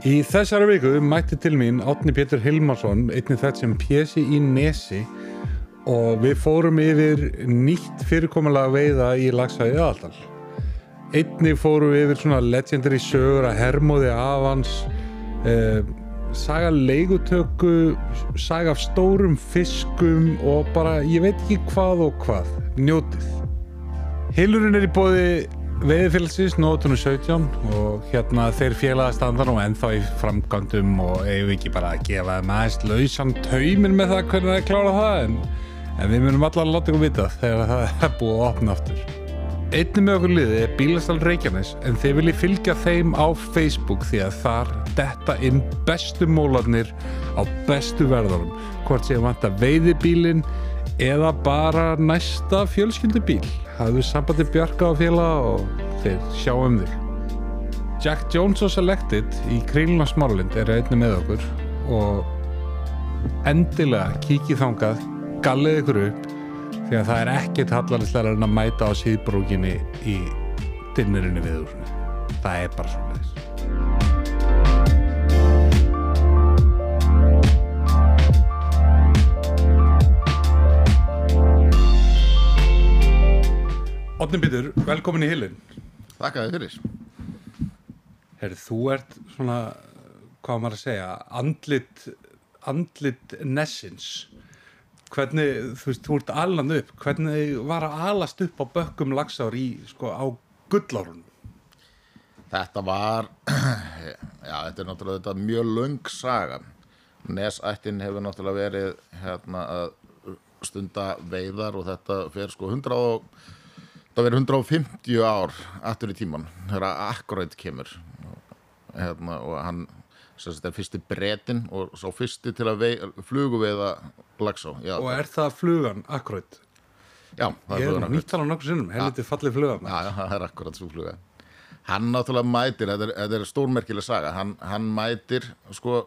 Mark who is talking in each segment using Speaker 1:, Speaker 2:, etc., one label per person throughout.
Speaker 1: Í þessari viku mætti til mín Átni Pétur Hilmarsson, einnig þetta sem pjesi í Nesi og við fórum yfir nýtt fyrirkomulega veiða í lagsæði aðaldal. Einnig fórum við yfir svona legendary sögur að hermóði af hans, eh, saga leigutöku, saga af stórum fiskum og bara ég veit ekki hvað og hvað, njótið. Hilurinn er í bóði veiðfélagsins nótunum 17 og hérna þeir félagastandan og ennþá í framgandum og eigum við ekki bara að gefa þeim aðeins lausan taumin með það hvernig það er klárað það en, en við munum allar að láta ykkur vita þegar það er búið að opna aftur. Einnig með okkur liði er Bílastal Reykjanes en þeir viljið fylgja þeim á Facebook því að þar detta inn bestu mólarnir á bestu verðarum hvort sem vant að veiði bílinn eða bara næsta fjölskyldubíl hafðu sambandi Bjarka á félag og þeir sjá um þig. Jack Jones og Selected í Kríluna Smáralind er einnig með okkur og endilega kikið þangað gallið ykkur upp því að það er ekkert hallarislega en að mæta á síðbrúkinni í dinnirinni við úr það er bara svona þess Otni Býtur, velkomin í Hillin
Speaker 2: Þakka þið fyrir.
Speaker 1: Herri, þú ert svona, hvað maður að segja, andlit, andlit Nessins. Hvernig, þú veist, þú ert allan upp, hvernig var að alast upp á bökkum lagsár í, sko, á gullárunum?
Speaker 2: Þetta var, já, þetta er náttúrulega þetta mjög löng saga. Nesættin hefur náttúrulega verið hérna að stunda veiðar og þetta fer sko 100 og, það verið 150 ár aftur í tíman, þegar akkurat kemur hérna, og hann sagt er fyrsti bretin og svo fyrsti til að flugu veiða lagsá. Já,
Speaker 1: Og er það flugan, akkurat?
Speaker 2: já, það
Speaker 1: Ég er
Speaker 2: flugan
Speaker 1: nýtt hann á nokkur sinnum, helviti fallið flugan.
Speaker 2: Já, það er akkurat svo fluga Hann náttúrulega mætir, þetta er, þetta er stórmerkileg saga hann, hann mætir, sko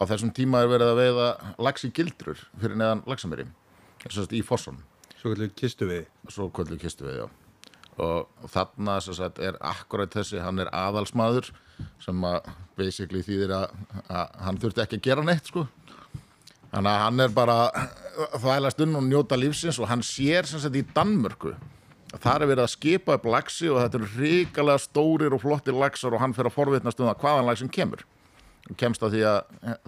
Speaker 2: á þessum tíma er verið að veiða í gildrur fyrir neðan laxameri þess að í fossun,
Speaker 1: Svo kallu kistu við.
Speaker 2: svo kvöldu kistu við, já og þarna sagt, er akkurat þessi, hann er aðalsmaður sem að basically þýðir að, að hann þurfti ekki að gera neitt sko Þannig að hann er bara að þvælast unn og njóta lífsins og hann sér sem sagt í Danmörku þar er verið að skipa upp laxi og þetta eru ríkalega stórir og flottir laxar og hann fer að forvitnast um það hvaðan laxin kemur. Kemst að því að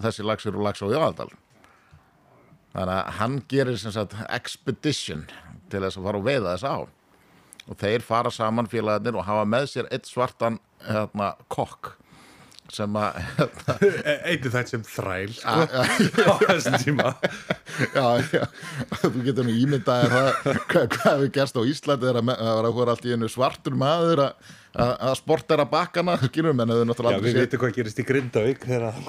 Speaker 2: þessi laxir eru lax á Jóaldal. Þannig að hann gerir sem sagt expedition til þess að fara og veiða þess á. Og þeir fara saman félagarnir og hafa með sér eitt svartan hérna, kokk sem að hérna,
Speaker 1: Eittu þetta sem þræl, sko, á þessum tíma.
Speaker 2: Já, já, þú getur nú ímyndaðir það hvað, við gerst á Íslandi þegar að það var að hvora allt í einu svartur maður að, að, að sportera bakkana, skilur menn að þau
Speaker 1: Já,
Speaker 2: náttúrulega
Speaker 1: við
Speaker 2: aldrei
Speaker 1: veitum hvað gerist í Grindavík þegar það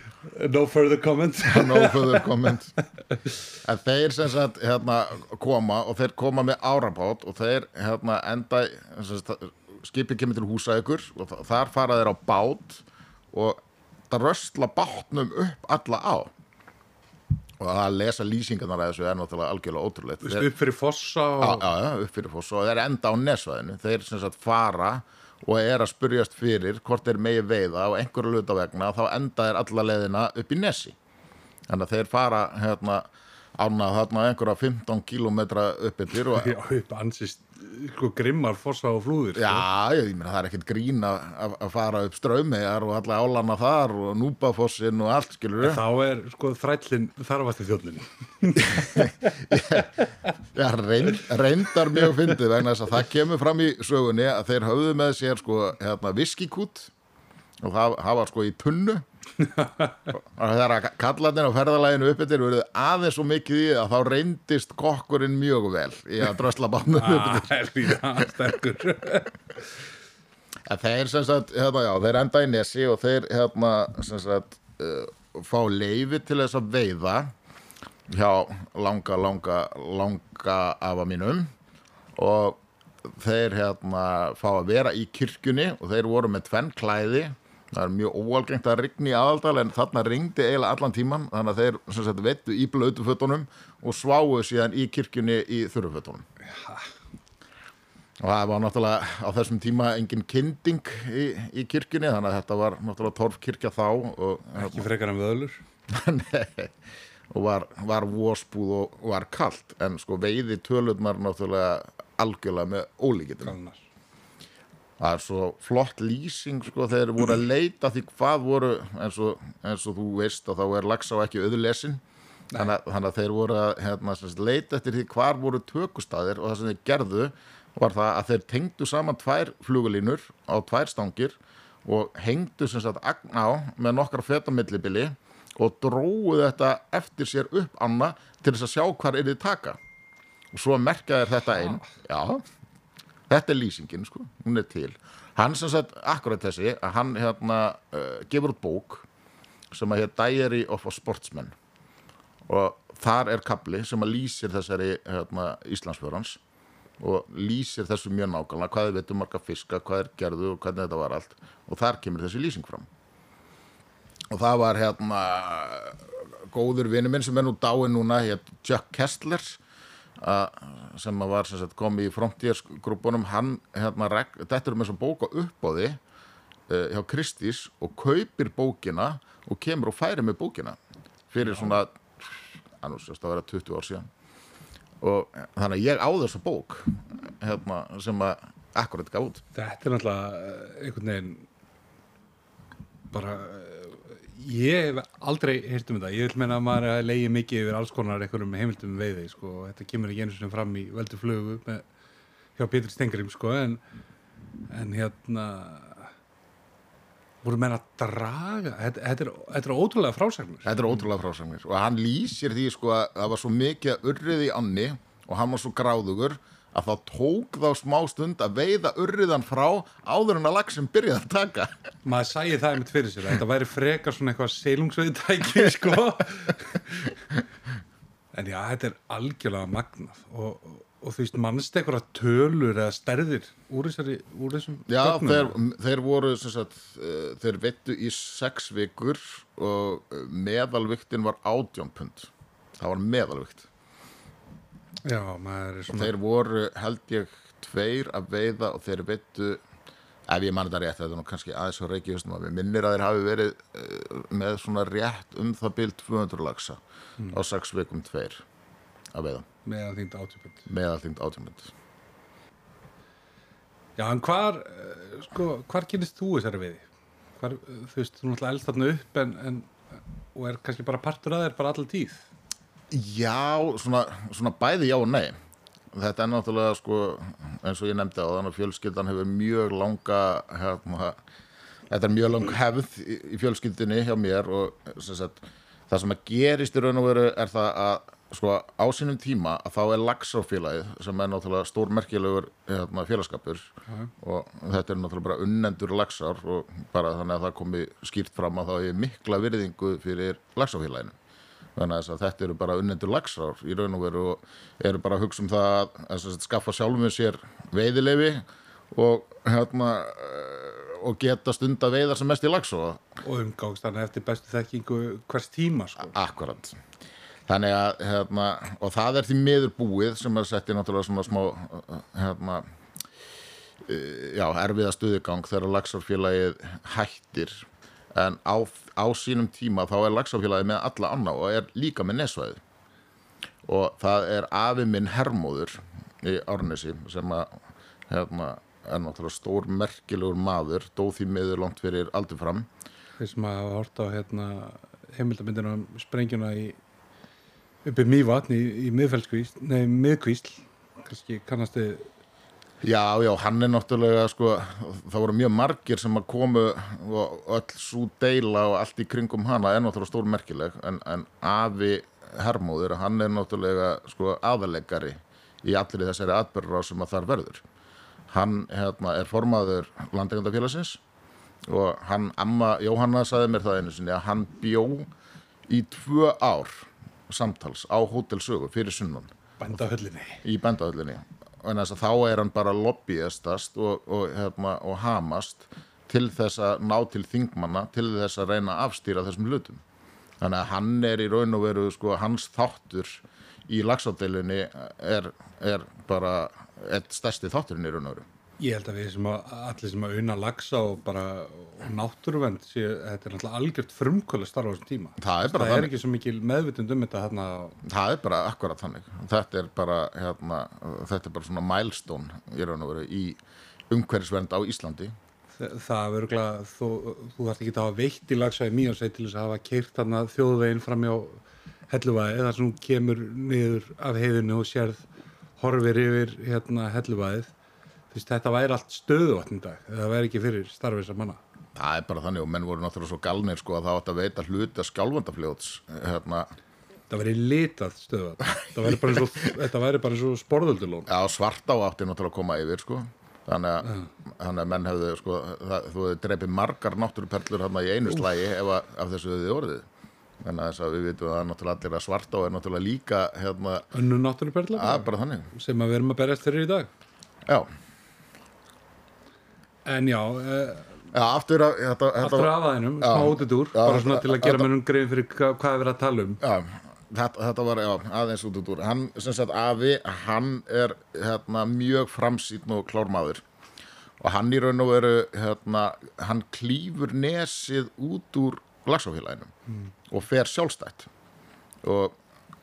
Speaker 1: No further comment
Speaker 2: no further comment en þeir sem sagt hérna, koma og þeir koma með árabát og þeir hérna, enda skipið kemur til húsa ykkur og þa- þar fara þeir á bát og það röstla bátnum upp alla á. Og að lesa lýsingarnar að þessu er náttúrulega algjörlega ótrúleitt
Speaker 1: upp fyrir fossa og...
Speaker 2: já, upp fyrir foss og þeir enda á nesvæðinu. Þeir sem sagt fara og er að spurjast fyrir hvort þeir megi veiða og einhverju luta vegna þá enda þeir alla leiðina upp í nesi. Þannig að þeir fara hérna ánað þarna einhverja 15 kilometra upp yfir og
Speaker 1: Já, upp ansist sko, grimmar fossa og flúðir sko.
Speaker 2: Já, ég meina það er ekkert grín að, að fara upp straumiðar og alla álana þar og núbafossin og allt skilur við
Speaker 1: Þá er sko þrællin þarfasti þjóðlinn
Speaker 2: Já, reynd, reyndar mjög fyndið vegna þess að það kemur fram í sögunni að þeir höfðu með sér sko hérna viskikút og það, það var sko í tunnu og þegar að kallarnir á ferðalæginu upp eftir verið aðeins svo mikið í að þá reyndist kokkurinn mjög vel í að drösla bátnum upp
Speaker 1: Ah, helvíða, sterkur.
Speaker 2: En þeir sem sagt, hérna, já, þeir enda í nesi og þeir hérna, sem sagt, uh, fá leifi til þess að veiða hjá langa, langa, langa afa mínum. Og þeir hérna fá að vera í kirkjunni og þeir voru með tvenn klæði það er mjög óalgengt að rigni í aðaldal en þarna ringdi eiginlega allan tíman þannig að þeir sagt vettu í blötu fötunum og sváu síðan í kirkjunni í þurrufötunum og það var náttúrulega á þessum tíma engin kynding í, í kirkjunni þannig að þetta var náttúrulega torfkirkja þá og,
Speaker 1: Ekki frekar en vöðlur.
Speaker 2: Og var, var vósbúð og var kalt en sko veiði tölurnar náttúrulega algjörlega með ólíkitum
Speaker 1: Galnar.
Speaker 2: Það er svo flott lýsing sko þeir voru að leita því hvað voru eins og, eins og þú veist að þá er lagsá ekki auðlesin. Þannig þannig að þeir voru að hérna, leita eftir því hvar voru tökustaðir og það sem þeir gerðu var það að þeir tengdu saman tvær flugulínur á tvær stangir og hengdu sem sagt agn á með nokkra fetamillibili og dróðu þetta eftir sér upp anna til þess að sjá hvar er þið taka. Og svo merkja þeir þetta einn já, þetta er lýsingin sko, hún er til. Hann sem sagt, akkurat þessi að hann hérna uh, gefur út bók sem að hér Diary of a Sportsman. Og þar er kapli sem að lýsir þessari hérna, Íslandsfjörans og lýsir þessu mjög nákvæmlega hvað þið veitum marga fiska, hvað er gerðu og hvernig þetta var allt. Og þar kemur þessi lýsing fram. Og það var hérna góður vinur minn sem er nú dáin núna hér Chuck Kessler. að, sem var sem sagt, komið í frontiersgrúpunum hann hérna, þetta er með að bóka uppbóði uh, hjá Kristís og kaupir bókina og kemur og færir með bókina fyrir svona annars að vera 20 ár síðan. Og þannig að ég á þessa bók hérna, sem að akkurat gaf út.
Speaker 1: Þetta er náttúrulega eh, einhvern veginn bara eh, ég hef aldrei heyrt um þetta ég vil meina að maður að leiði mikið yfir alls konar einhverjum heimildum um veiði sko. og þetta kemur ekki einu sinni fram í veldu flugu með, hjá Pétur Stengrim sko. en, en hérna voru menn að draga þetta, þetta, er, þetta er ótrúlega frásagnir
Speaker 2: Þetta er ótrúlega frásagnir og hann lýsir því sko að það var svo mikið að urrið í anni og hann var svo gráðugur að þá tók þá smá stund að veiða urriðan frá áður en að lagsin byrjaði að taka.
Speaker 1: Maður sæði það einmitt fyrir sér þetta væri frekar svona eitthvað seilungsveiðtæki sko. En já, þetta er algjörlega magnað og, og, og þú veist, mannst eitthvað tölur eða stærðir úr, þessari, úr þessum
Speaker 2: Já, þeir, þeir voru sagt, uh, þeir veittu í sex vikur og meðalviktin var átjónpund það var meðalvikt
Speaker 1: já, er svona
Speaker 2: þeir voru held ég tveir að veiða og þeir veittu ef ég mann þetta rétt, þetta er nú kannski aðeins á reykjustum að við minnir að þeir hafi verið uh, með svona rétt um það bil 200 lagsa á sex vikum tveir að veiða,
Speaker 1: meðan þýnd átjöfund
Speaker 2: meðalþyngd átjónpund
Speaker 1: já, en hvar, eh, sko, hvar kynist þú þessari veiði? Hvar, eh, þú veist, þú náttúrulega elst þarna upp en, en, og er kannski bara partur að þér bara allar tíð
Speaker 2: Já, svona, svona bæði já og nei. Þetta er náttúrulega sko eins og ég nefndi á þannig að fjölskyldan hefur mjög langa hérna, þetta er mjög lang hefð í, í fjölskyldinni hjá mér og sem sagt, það sem að gerist í raun og veru er það að sko á sínum tíma að þá er lagsárfélagið sem er náttúrulega stórmerkilegur hérna, félagskapur og þetta er náttúrulega bara unnendur lagsár og bara þannig að það komi skýrt fram að þá er mikla virðingu fyrir lagsárfélaginu þannig að þetta eru bara unnendur lagsár í raun og veru og eru bara að hugsa um það að, að skaffa sjálfum sér veiðilefi og hérna eh, og geta stund að veiða sem mest í lagsá
Speaker 1: og umgáðst þannig eftir bestu þekkingu hvers tíma, sko.
Speaker 2: Akkurat. Þannig að hérna, og það er því miður búið sem er sett í náttúrulega svona smá hérna uh, já, erfiða stuðigang þegar lagsárfélagið hættir en á, á sínum tíma þá er lagsárfélagið með alla anna og er líka með nesvæði. Og það er afi minn hermóður í Árnesi sem að hérna, er náttúrulega stór merkilegur maður, dó því miður langt fyrir aldur fram.
Speaker 1: Þeir sem hafa hort á hérna, heimildamindina um sprengjuna í uppi Mývatn í, í miðkvísl kannski kannast þið
Speaker 2: Já, já, hann er náttúrulega sko, það voru mjög margir sem að komu og öll svo deila og allt í kringum hana er náttúrulega stór merkileg en, en afi hermóður, hann er náttúrulega sko aðalegari í allir þessari atbyrra sem að þar verður. Hann hérna, er formaður landegandafélagsins og hann, amma Jóhanna saði mér það einu sinni að hann bjó í tvö ár samtals á hótelsögu fyrir sunnan.
Speaker 1: Bændahöllinni.
Speaker 2: Í bændahöllinni. að þá er hann bara lobbyistast og, og, hérna, og hamast til þess að ná til þingmanna til þess að reyna að afstýra þessum hlutum. Þannig að hann er í raun og veru sko, hans þáttur í lagsádeilunni er, er bara eitt stærsti þátturinn í raun og veru
Speaker 1: Ég held að við sem að allir sem að unna lagsa og bara og náttúruvend sé, þetta er náttúrulega algjört frumkvölu starf á þessum tíma.
Speaker 2: Það er bara
Speaker 1: það er
Speaker 2: þannig.
Speaker 1: ekki svo mikil meðvitund um þetta þarna
Speaker 2: það er bara akkurat þannig þetta er bara, hérna, þetta er bara svona milestone í raun og veru í umhverfisvernd á Íslandi
Speaker 1: Þa- það er örgulega, þú, þú þarft ekki að hafa veitt í lagsaði mjög seg til þess að hafa keirt þarna þjóðveginn fram hjá helluvæði þar sem þú kemur niður af heiðinu og sérð horfir yfir hérna helluvæðið. Veist, þetta væri allt stöðuvatn það væri ekki fyrir starfið sem manna.
Speaker 2: það er bara þannig og menn voru náttúrulega svo galnir sko að það átt að veita hluta skjálfandafljóts hérna,
Speaker 1: Það væri litað stöðuvatn. Þetta væri bara eins og sporðöldulón.
Speaker 2: Já, svartá átti náttúrulega að koma yfir sko. þannig, að, þannig að menn hefðu sko, það, þú hefði dreipið margar náttúruperlur hérna í einu slægi ef að, af þessu hefði orðið þannig að þess að við vitum að náttúrulega allir að svartá er náttúrulega líka hérna,
Speaker 1: Önnu
Speaker 2: þannig
Speaker 1: sem að við erum að berjast fyrir í dag.
Speaker 2: Já,
Speaker 1: En já, uh,
Speaker 2: Já aftur að
Speaker 1: aftur af aðeinum,
Speaker 2: Já.
Speaker 1: smá út úr, bara svona til að gera mönnum grein fyrir hva, hvað er verið að tala um.
Speaker 2: Já, þetta, þetta var já, aðeins út út úr hann, sem sagt, afi, hann er hérna, mjög framsýtn og klármaður og hann í raun og veru hérna, hann klýfur nesið út úr lagsafélaginu og fer sjálfstætt og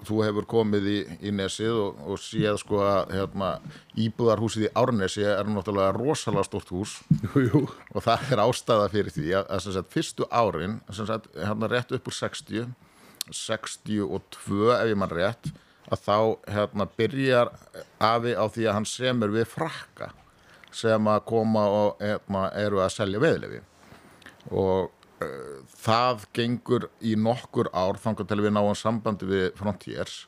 Speaker 2: þú hefur komið í, í nesið og, og séð sko að hérna, íbúðarhúsið í Árnesi er náttúrulega rosalega stort hús
Speaker 1: Jú, jú.
Speaker 2: og það er ástæða fyrir því að, að sagt, fyrstu árin sagt, hérna rétt upp úr 60 62 ef ég mann rétt að þá hérna byrjar afi á því að hann semur við frakka sem að koma og hérna, eru að selja veðlefi og það gengur í nokkur ár þangar til við náum sambandi við Frontiers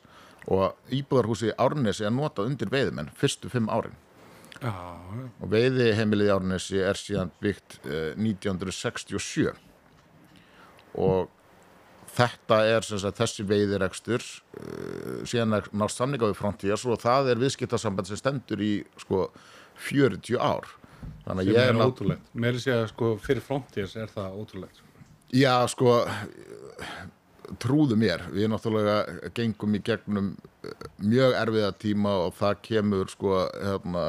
Speaker 2: og íbúðarhúsi Árnesi er notað undir veiðmenn fyrstu fimm árin.
Speaker 1: Já, já.
Speaker 2: og veiðiheimilið í Árnesi er síðan byggt uh, 1967 og þetta er sagt, þessi veiðirekstur uh, síðan nást samninga við Frontiers og það er viðskiptasamband sem stendur í sko 40 ár þannig að ég
Speaker 1: er
Speaker 2: nátt
Speaker 1: ótrúlegt. Mér er að segja, sko, fyrir frontiers er það ótrúlegt.
Speaker 2: já sko trúðu mér, við náttúrulega gengum í gegnum eh, mjög erfiða tíma og það kemur sko hérna,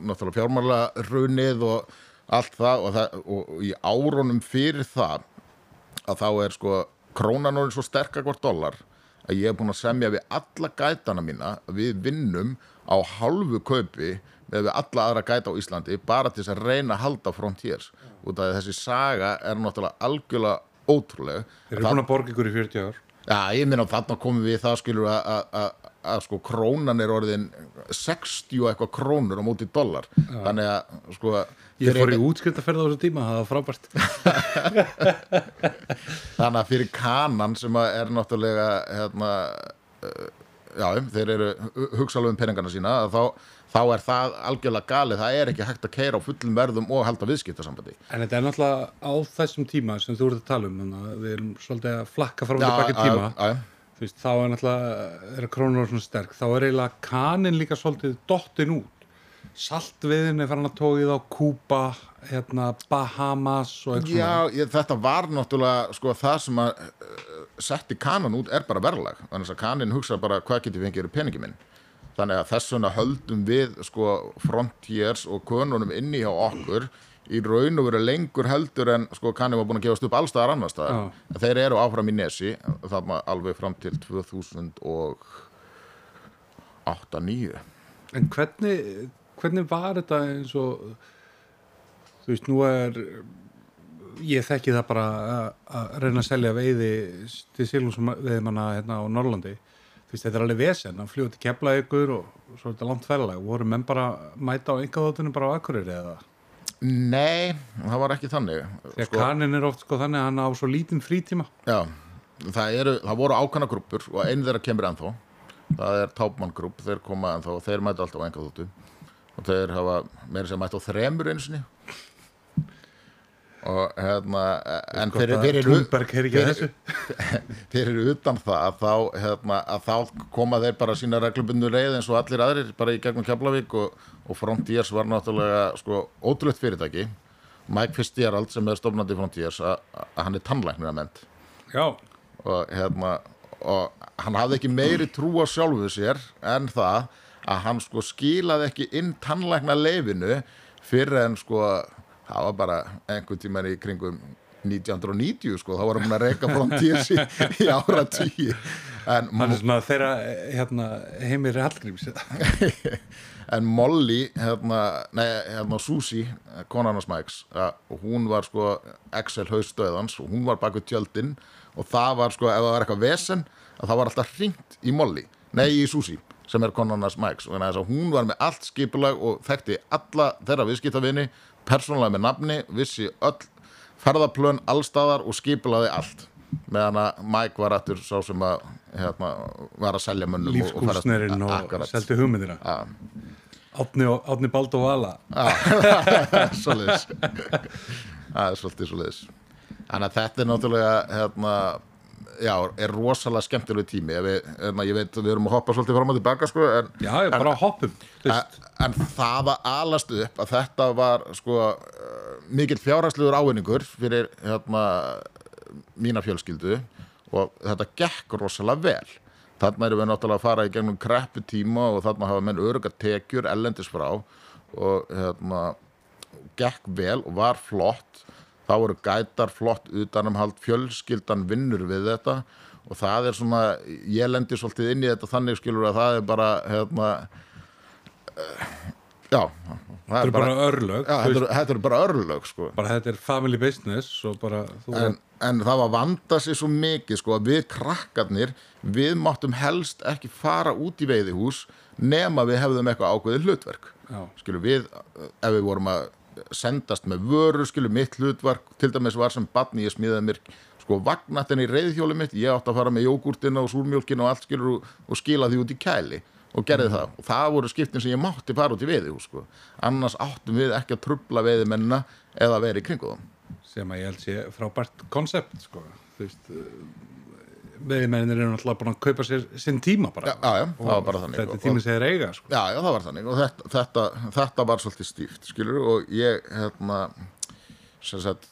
Speaker 2: náttúrulega fjármála runið og allt það og, það og, í árunum fyrir það að þá er sko krónan orðin svo sterk að hvort dólar að ég er búin að semja við alla gætana mína við vinnum á halvu kaupi með alla aðra gæta á Íslandi bara til þess að reyna að halda frontiers út af þessi saga er náttúrulega algjörlega ótrúleg
Speaker 1: Þeir eru búin að borga ykkur í 40 ár.
Speaker 2: Já, ég minna þarna komum við það skilur að, sko krónan er orðin 60 og eitthvað krónur á móti dólar þannig að sko
Speaker 1: Ég fór í útskriftaferð á þessu tíma, það var frábært.
Speaker 2: þannig að fyrir kanan sem er náttúrulega hérna, uh, já, þeir eru hugsalega um peningana sína að þá, þá er það algjörlega galið. Það er ekki hægt að keira á fullum verðum og halda viðskiptasambandi.
Speaker 1: En þetta er náttúrulega á þessum tíma sem þú ert að tala um, við erum svolítið að flakka frá tilbaka í tíma.
Speaker 2: já, já,
Speaker 1: Þú veist, þá er náttúrulega, er krónur svona sterk, þá er eiginlega kanin líka svolítið dottin út. Saltviðin er farin að tóið á Kúba, hérna, Bahamas
Speaker 2: Já, ég, þetta var náttúrulega sko það sem að uh, setti kanan út er bara verðlag. Þannig að kanin hugsa bara hvað getur fengið þannig að þess vegna höldum við sko frontiers og konunum inni hjá okkur í raun og veru lengur heldur en sko kanin var búin að gefast upp allstaðar annar staðar. En þeir eru áfram í nesi þarna alveg fram til 2008-2009
Speaker 1: En hvernig, hvernig var þetta eins og, þú veist, nú er, ég þekki það bara að- að reyna að selja veiði til sílum veiðmanna hérna á Norrlandi. Þú veist, þetta er alveg vesen að fljúa til kepla ykkur og svo er þetta langt ferðalega. Voru menn bara mæta á engaðóttunum bara á Akureyri eða?
Speaker 2: Nei, það var ekki þannig
Speaker 1: Þegar kanin er oft sko þannig að hann á svo lítinn frítíma.
Speaker 2: Já, það, eru, það voru ákvæmna grúpur og einn þeirra kemur ennþá það er Tápmann grúp, þeir koma ennþá og þeir mæta alltaf á enga þóttu og þeir hafa meira sem mæta á þremur einu sinni og hérna en fyrir, fyrir,
Speaker 1: þessu.
Speaker 2: fyrir utan það að þá, hérna, að þá koma þeir bara sína reglubundu leið eins og allir aðrir bara í gegnum Keflavík og, og Frontiers var náttúrulega sko ótrúlegt fyrirtæki. Mike Fitzgerald sem er stofnandi Frontiers að hann er tannlæknir að ment
Speaker 1: Já,
Speaker 2: og hérna og hann hafði ekki meiri trú á sjálfu sér en það að hann sko skilaði ekki inn tannlækna leifinu fyrir en sko það var bara einhvern tíman í kringum 1990 sko, þá var hann að reyka frontíðs í, í ára tíu en,
Speaker 1: þeirra hérna, heimir Hallgríms.
Speaker 2: En Molly hérna, nei, hérna Susi konan hans að hún var sko Excel haustöðans og hún var baku tjöldin og það var sko ef það var eitthvað vesen, að það var alltaf hringt í Molly, nei í Susi sem er konan hans Mike's og hún var með allt skipulag og þekkti alla þeirra viðskiptavinni, persónulega með nafni vissi öll ferðarplön allstaðar og skipulaði allt. Meðan að Mike var aftur sá sem að hérna, var að selja mönnum
Speaker 1: lífskúsnerinn og, og, og seldi hugmyndina. Átni, Bald og Vala
Speaker 2: svolítið svolítið þannig að þetta er náttúrulega hérna já, er rosalega skemmtileg tími. Við, en, ég veit við erum að hoppa svolítið fram og tilbaka sko, en,
Speaker 1: já, ég bara en, hoppum
Speaker 2: en, en það að alast upp að þetta var sko mikill fjárhagslegur ávinningur fyrir hérna, mína fjölskyldu og þetta gekk rosalega vel. Þarna erum við náttúrulega að fara í gegnum kreppu tíma og þarna hafa menn öruga tekjur ellendis frá og hérna gekk vel og var flott þá eru gætar flott utanumhald fjölskyldan vinnur við þetta og það er svona, ég lendir svolítið inn í þetta þannig skilur að það er bara hérna uh, já
Speaker 1: þetta er bara, bara örlög
Speaker 2: já, þetta, er, þetta er bara örlög sko.
Speaker 1: Bara þetta er family business bara,
Speaker 2: en, en það var vanda sér svo mikið sko að við krakkarnir við máttum helst ekki fara út í veiðihús nema við hefðum eitthvað ákveðið hlutverk. Já. skilur við, ef við vorum að sendast með vöru, skilur mitt hlutverk til dæmis var sem badni, ég smíðaði mér sko vagnatinn í reyðhjóli mitt ég átti að fara með jógurtina og súrmjólkina og allt skilur og, og skila því út í kæli og gerði mm. það og það voru skiptin sem ég mátti fara út í veiði sko. annars áttum við ekki að trubla veiðimennina eða verið í kringu þá
Speaker 1: sem að ég held sé frábært konsept sko. þú veist veiðimennir eru náttúrulega búin að kaupa sér sinn tíma bara
Speaker 2: já, já, það var bara þannig
Speaker 1: þetta sem þeir eiga sko.
Speaker 2: já, já, það var þannig og þetta, þetta, þetta var svolítið stíft skilur og ég hérna sem sagt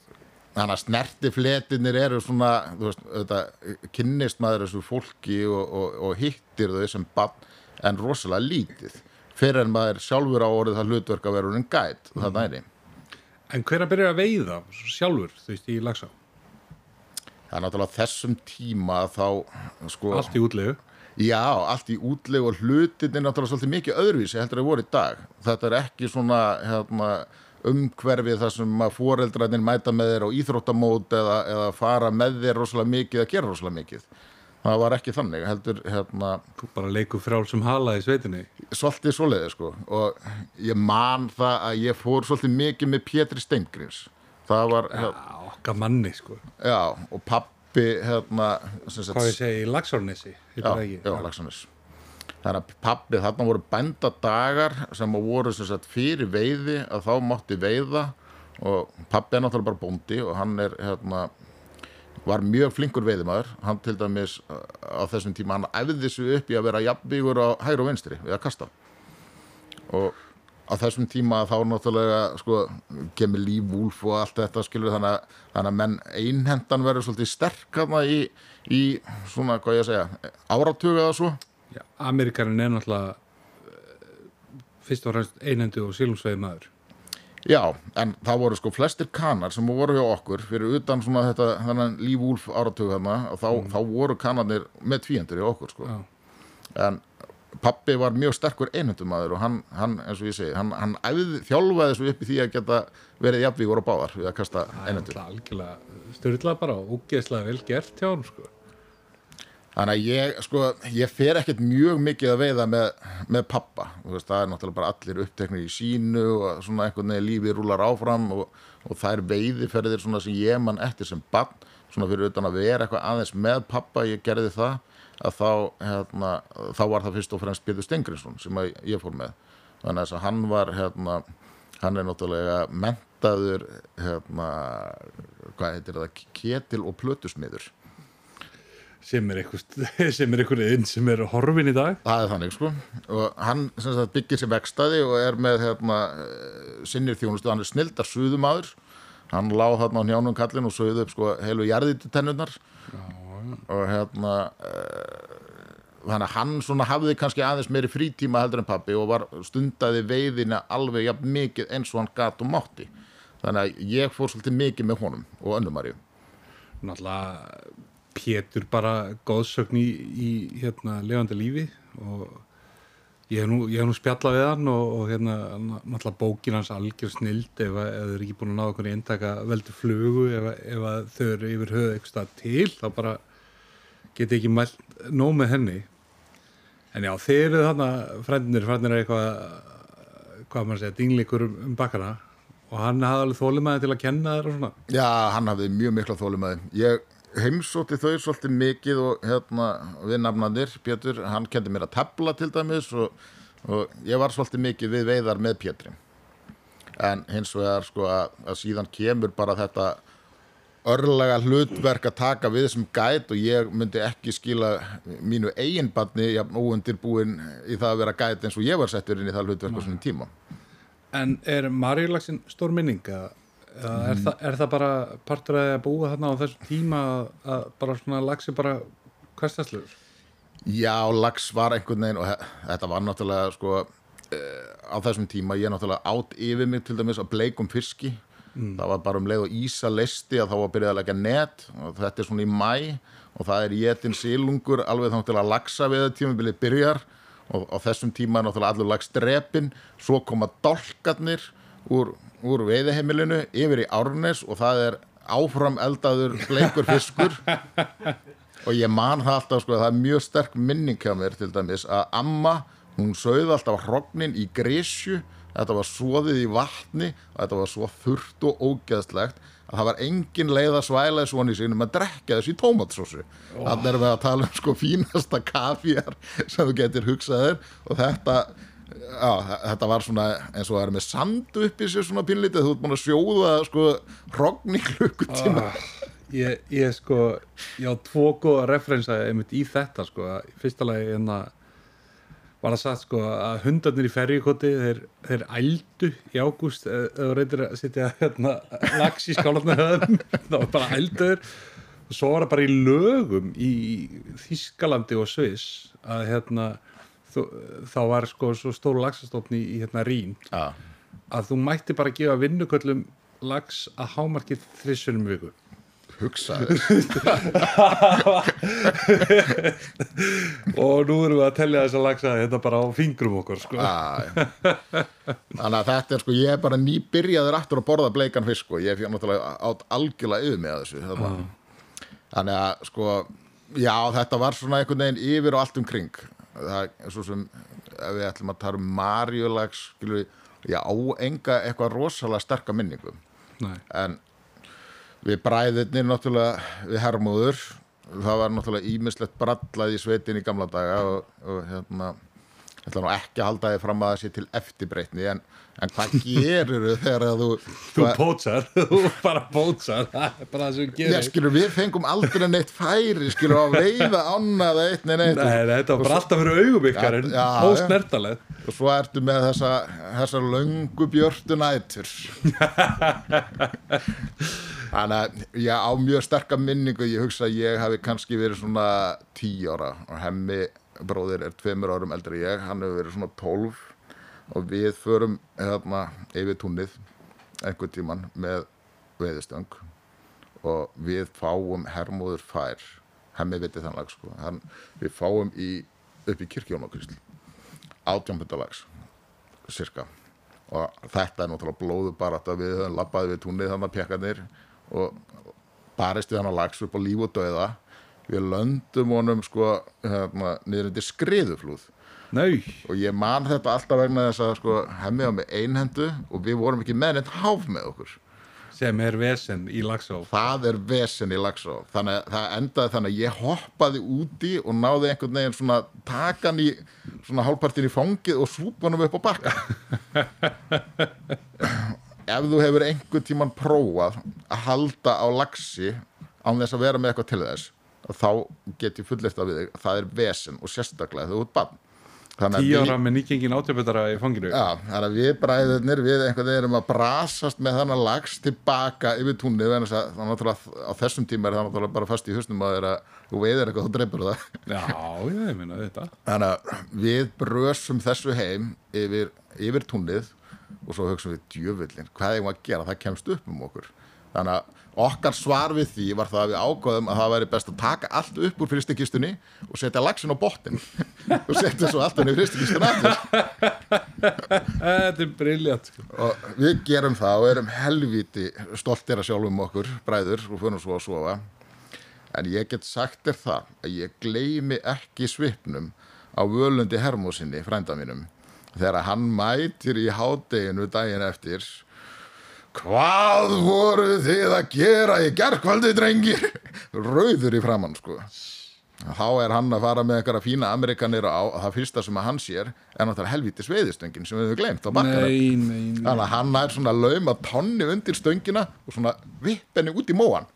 Speaker 2: þannig að snertifletinir eru svona þú veist, þetta kynnist maður þessu fólki og, og, og hittir þau sem bann en rosalega lítið fyrir en maður sjálfur á orðið það hlutverk að vera unn gæt mm. það næri
Speaker 1: En hver að byrja að veiða sjálfur þú veist í lagsá?
Speaker 2: Það er náttúrulega þessum tíma þá sko,
Speaker 1: Allt í útlegu.
Speaker 2: Já, allt í útlegu og hlutin er náttúrulega svolítið mikið öðruvísi heldur að voru í dag. Þetta er ekki svona hérna, umhverfið þar sem að fóreldrarnir mæta með þér á íþróttamót eða, eða fara með þér rosalega mikið að gera rosalega mikið. Það var ekki þannig heldur hérna
Speaker 1: þú bara leiku frál sem hala í sveitinni.
Speaker 2: Svolítið svoleiði sko. Og ég man það að ég fór svolítið mikið með Pétri Stengriðs það var
Speaker 1: já, okkar manni sko.
Speaker 2: Já, og pappi hérna
Speaker 1: hvað ég segi, Lagsórnesi
Speaker 2: já, já, Lagsórnes þannig að pappi, þarna voru bændadagar sem voru sagt, fyrir veiði að þá mátti veiða. Og pappi er náttúrulega bara bóndi og hann er hérna var mjög flinkur veiðimæður hann til dæmis á þessum tíma hann æfði þessu upp í að vera jafnvíkur á hægur og vinstri við að kasta. Og á þessum tíma þá náttúrulega sko, kemur lífúlf og allt þetta skilur þannig að, þannig að menn einhendan verður svolítið sterk í, í svona, hvað ég að segja áratögu eða svo
Speaker 1: Já, Amerikanin er náttúrulega uh, fyrst og fremst einhendu og sílumsveiði maður
Speaker 2: Já, en það voru sko flestir kanar sem voru hjá okkur fyrir utan svona þetta þannig lífúlf áratögu þarna og þá, mm. þá voru kanarnir með tvíendur hjá okkur sko. En pappi var mjög sterkur einhundumæður og hann, hann, eins og ég segi, hann, hann æði, þjálfaði svo upp í því að geta verið jafnvíkur og báðar við að kasta einhundum.
Speaker 1: Það er algjörlega styrlað bara og úgeðslega vel gert hjá hann sko.
Speaker 2: Þannig að ég, sko, ég fer ekkert mjög mikið að veiða með, með pappa, veist, það er náttúrulega bara allir uppteknir í sínu og svona einhvern veginn lífið rúlar áfram og, og það er veiðiferðir svona sem ég mann eftir sem bann, svona fyrir utan að vera eitthvað aðeins með pappa, ég gerði það, að þá, hérna, þá var það fyrst og fremst Pétur Stengriðsson sem ég fór með. Þannig að hann var, hérna, hann er náttúrulega mentaður, hérna, hvað heitir það, ketil og plötusmiður.
Speaker 1: Sem er einhvern veginn sem er horfin í dag.
Speaker 2: Það er þannig sko. Og hann sagt, byggir sér vekstaði og er með hérna, sinnir þjónustu, hann er snildar suðumadur hann láð þarna á njánum kallin og sögðu upp sko heilu jarðitutennurnar og hérna uh, þannig að hann svona hafði kannski aðeins meiri frítíma heldur en pappi og var stundaði veiðina alveg jafn mikið eins og hann gat og mátti. Þannig að ég fór svolítið mikið með honum og önnumarju
Speaker 1: náttúrulega Pétur bara góðsögn í, í hérna lefandi lífi og ég hef nú, ég hef nú spjallað við hann og, og hérna náttúrulega bókin hans algjör snild ef, að- ef þau eru ekki búin að ná í eintaka veldu flugu ef, ef þau eru yfir höfuð eitthvað til þá bara geti ekki mælt nóg með henni. En já, þeir eru þarna frendinir, frendinir eitthvað hvað maður segja, dingleikur um, um bakkana. Og hann hafði alveg þólimaði til að kenna þér og svona.
Speaker 2: Já, hann hafði mjög mikla þólumæði ég heimsótti þau svolítið mikið og hérna við nafnandir Pétur, hann kendi mér að tefla til dæmis og, og ég var svolítið mikið við veiðar með Pétri. En hins vegar sko að, að síðan kemur bara þetta örlega hlutverk að taka við sem gæt og ég myndi ekki skila mínu eiginbarni jafn óundirbúin í það að vera gæt eins og ég var settur inn í það hlutverk á svona tíma.
Speaker 1: En er Marjulagsin stór minning? Eða eða er, þa er það bara partur að búa þarna á þessum tíma að, bara svona lagsi bara hverstaslegur?
Speaker 2: Já, lax var einhvern veginn og þetta var náttúrulega sko uh, á þessum tíma ég náttúrulega átt yfir mig til dæmis að bleikum fiski það var bara um leið og ísa listi að þá var byrjað að leggja net og þetta er svona í mæ og það er jetin sílungur alveg þá til að laxa við það tímabilið byrjar og á þessum tíma er náttúrulega allur lags drepin svo koma dolkarnir úr, úr veiðiheimilinu yfir í Árnes og það er áfram eldaður bleikur fiskur. Og ég man það alltaf sko, það er mjög sterk minning hjá mér til dæmis að amma, hún sögði alltaf hrognin í grísju þetta var svoðið í vatni og þetta var svo þurrt og ógeðslegt að það var engin leið að svæla svona í sínum að drekka þessu í tómatsósu. Þannig erum við að tala um sko fínasta kafjar sem þú getur hugsaðir og þetta Já, þetta var svona eins og það er með sand upp í sér svona pínlítið, þú ert búin að sjóða sko hrogn í klukkutíma.
Speaker 1: Ég, ég sko, ég á tvo góða referensa einmitt í þetta sko, að fyrsta lagi hérna var það sagt sko að hundarnir í ferjukoti þeir, þeir ældu í ágúst eða þú reyndir að setja hérna lax í skálarnahöðum það var bara ældur og svo var það bara í lögum í Þískalandi og Sviss að hérna þú, þá var sko svo stóru laxastofni í hérna Rín
Speaker 2: Já,
Speaker 1: að þú mætti bara gefa vinnuköllum lax að hámarkið þrissunum viku
Speaker 2: hugsaði
Speaker 1: og nú erum við að tellja þess að lagsa þetta bara á fingrum okkur sko.
Speaker 2: Já. Þannig að þetta er sko, ég er bara nýbyrjaður aftur að borða bleikan fisk og ég fyrir náttúrulega átt algjörlega yfir með þessu. Þarna. Þannig að sko, já þetta var svona einhvern veginn yfir og allt um kring. Það er svo sem, ef við ætlum að tala um við, ég á enga eitthvað rosalega sterka minningu.
Speaker 1: Nei.
Speaker 2: En við bræðirnir náttúrulega, við hermóður, það var náttúrulega ímislegt brallað í sveitin í gamla daga og, og hérna, ég ætla nú ekki að halda þið fram að það sé til eftirbreytni, en, en hvað gerir þau þegar að þú...
Speaker 1: þú pótsar, þú bara pótsar það er bara það sem
Speaker 2: Já,
Speaker 1: gerir
Speaker 2: skilur, við fengum aldrei neitt færi, skilur, að veiða annað eitt, nei, neitt.
Speaker 1: Nei, nei, þetta var bara alltaf fyrir augum ykkar
Speaker 2: já.
Speaker 1: snertaleg
Speaker 2: Og svo ertu með þessa, þessa löngu björtu nætur. Þannig að ég á mjög sterka minningu, ég hugsa að ég hafi kannski verið svona tíu ára og hemmi bróðir er tveimur árum eldri ég, hann hefur verið svona tólf og við förum hérna yfir túnið einhvern tíman með veiðistöng og við fáum hermóður fær, hemmi vitið þann lag sko, hann, við fáum í, upp í kirkjónokrisl átjónpundalags cirka og þetta er náttúrulega blóðu bara að við höfum labbaði við túnið þannig að pekkanir og barist við hann að lags upp á líf og döða við löndum honum sko hérna, niður undir skriðuflúð.
Speaker 1: Nei,
Speaker 2: og ég man þetta alltaf vegna þess að sko hemmið á með einhendu og við vorum ekki með neitt háf með okkur.
Speaker 1: Sem er vesen í lagsá
Speaker 2: það er vesen í lagsá þannig að það endaði þannig að ég hoppaði úti og náði einhvern veginn svona takan í svona hálfpartin í fangið og súpanum upp á bakka ef þú hefur einhvern tíman prófað að halda á lagsi án þess að vera með eitthvað til þess þá get ég fullist við þig það er vesen og sérstaklega þegar þú ert bann
Speaker 1: Tíu ára með nýgengin átjöfbetara í fanginu.
Speaker 2: Já, þannig að við bræðurnir við einhvern veginn erum að brasast með þannig lags tilbaka yfir túnni þannig að það náttúrulega á þessum tíma er það náttúrulega bara fast í husnum að, að þú veiðir eitthvað þú dreipur það.
Speaker 1: Já, ég meina þetta.
Speaker 2: Þannig að við brösum þessu heim yfir, yfir túnnið og svo hugsaum við djöfullin hvað eigum að gera, það kemst upp um okkur. Þannig að okkar svar við því var það að við ákvaðum að það væri best að taka allt upp úr fyrstikistunni og setja lagsin á bottin og setja svo allt henni í fyrstikistun aftur.
Speaker 1: Þetta er briljant sko.
Speaker 2: og við gerum það og erum helvíti stoltir að sjálfum okkur bræður og fyrir svo að sofa. En ég get sagt þér það að ég gleymi ekki svipnum á völundi hermósinni frænda mínum þegar hann mætir í hádeginu daginn eftir Hvað voru þið að gera í gerkvöldi, drengir? Rauður í framann, sko. Þá er hann að fara með einhverja fína amerikanir á að það fyrsta sem að hann sér er náttúrulega helvíti sveiðistöngin sem við höfum glemt á
Speaker 1: nei
Speaker 2: Þannig að hann er svona laum að tonni undir stöngina og svona vipp henni út í móan.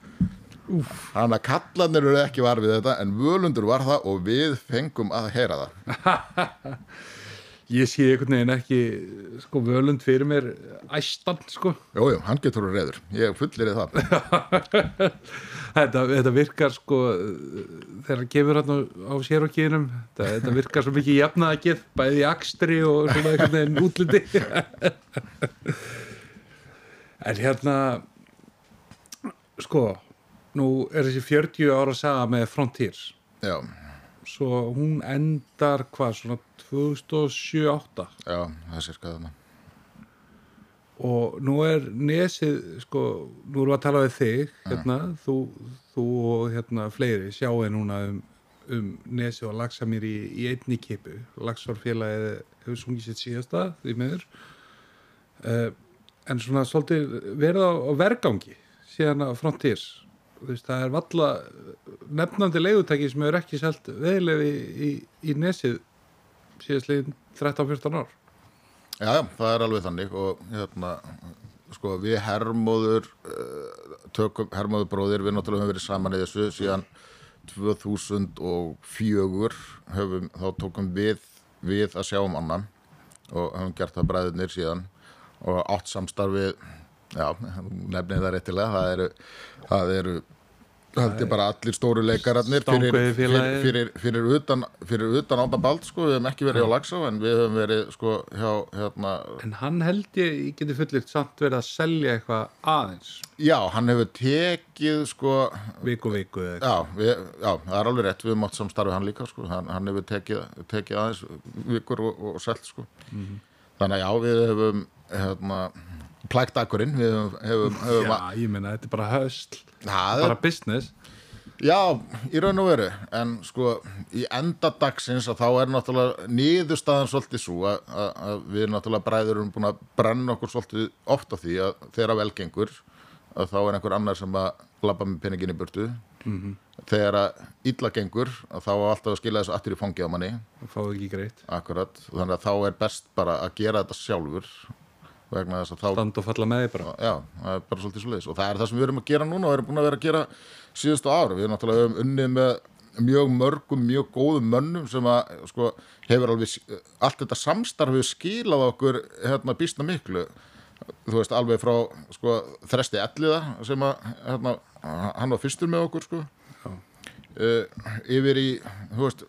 Speaker 2: Þannig að kallarnir eru ekki var við þetta en völundur var það og við fengum að heyra það.
Speaker 1: Ég sé einhvern veginn ekki sko völund fyrir mér æstan sko
Speaker 2: Jú, jú, hann getur úr reyður. Ég fullir það.
Speaker 1: þetta, þetta virkar sko þegar hann gefur hann á sér og kynum þetta, þetta virkar svo mikið jafnaðakið bæði í akstri og svona einhvern veginn útliti en hérna sko nú er þessi 40 ára saga með Frontiers
Speaker 2: Já,
Speaker 1: svo hún endar hvað svona 2007-08
Speaker 2: já, það sé skaðum.
Speaker 1: og nú er nesið sko, nú erum við að tala við þig hérna, þú, þú og hérna fleiri sjáu núna um, um nesið og lagsamýr í, í einni kipu, lagsvarfélagið hefur sungið sitt síðasta því meður uh, en svona svolítið verið á, á vergangi síðan að frontiers. þú veist, það er valla nefnandi leigutæki sem hefur ekki selt veðilefi í, í nesið síðastlegin 13-14 ár.
Speaker 2: Já, já, það er alveg þannig og hérna, sko, við hermóður uh, tökum, hermóður bróðir, við náttúrulega höfum verið saman í þessu síðan 2004 höfum, þá tókum við við að sjá um annan og höfum gert það bræðinir síðan og átt samstarfið já, nefnið það réttilega það eru, það eru held ég bara allir stóru leikararnir fyrir, fyrir, fyrir, fyrir utan fyrir utan ábabald sko, við höfum ekki verið á Lagsá en við höfum verið sko hjá hérna,
Speaker 1: En hann held ég, ég geti fullirt samt verið að selja eitthvað aðeins.
Speaker 2: Já, hann hefur tekið sko,
Speaker 1: viku viku
Speaker 2: já, við, já, það er alveg rétt við höfum átt samstarfið hann líka sko, hann, hann hefur tekið, tekið aðeins vikur og, og selt sko. Þannig að já, við höfum hérna, plæktakurinn við höfum, höfum
Speaker 1: Já, ég meina, þetta er bara hösl,
Speaker 2: það er
Speaker 1: bara business.
Speaker 2: Já, í raun og veru en sko í enda dagsins að þá er náttúrulega niðurstaðan svolítið svo að, að, að við náttúrulega bræður erum búin að brenna okkur svolítið oft á því að þegar velgengur að þá er einhver annar sem að labba með peningin í burtu. Þegar að illa gengur að þá á alltaf að skila þessu aftur í fangið á manni.
Speaker 1: Það fáið ekki greitt.
Speaker 2: akkurat, þannig að þá er best bara að gera þetta sjálfur vegna þess að þá
Speaker 1: Stand og falla með því bara.
Speaker 2: já, það er bara svolítið svo og það er það sem við erum að gera núna og erum búin að vera að gera síðustu ára, við erum náttúrulega unnið með mjög mörgum, mjög góðum mönnum sem að, sko, hefur alveg allt þetta samstarfið skilað okkur hérna býstna miklu. Þú veist, alveg frá, sko þresti elliða sem að hérna, hann var fyrstur með okkur, sko. Uh, yfir í, þú veist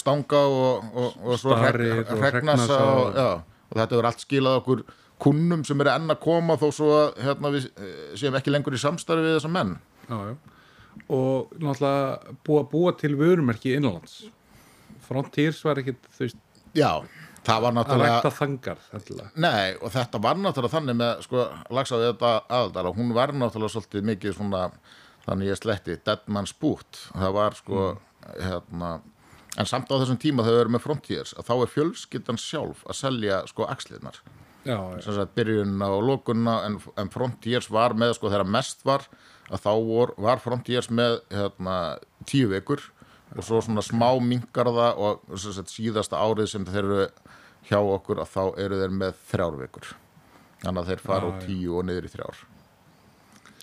Speaker 2: stanga og, og, og
Speaker 1: Starir og
Speaker 2: regnasa og,
Speaker 1: og-
Speaker 2: já, og þetta verður allt skilað okkur kunnum sem eru enn að koma þó svo að hérna, við eh, séum ekki lengur í samstarfi við þessa menn
Speaker 1: Já, já. Og náttúrulega búa, búa til vörumerki innanlands. Frontiers var ekkit, veist,
Speaker 2: Já, það var
Speaker 1: að
Speaker 2: náttúrulega
Speaker 1: rækta þangar.
Speaker 2: Nei, og þetta var náttúrulega þannig með sko, lagsaði þetta aðaldala hún var náttúrulega svolítið mikið svona þannig ég sletti, dead man's boot það var sko hérna, en samt á þessum tíma þegar við erum með Frontiers að þá er fjölskyldan sjálf að selja sko axliðnar byrjunna og lókunna en, en Frontiers var með sko þegar mest var að þá vor, var Frontiers með hérna, tíu vikur og svo svona smá mingarða og sagt, síðasta árið sem þeir eru hjá okkur að þá eru þeir með þrjár vikur. Þannig að þeir fara úr tíu og niður í þrjár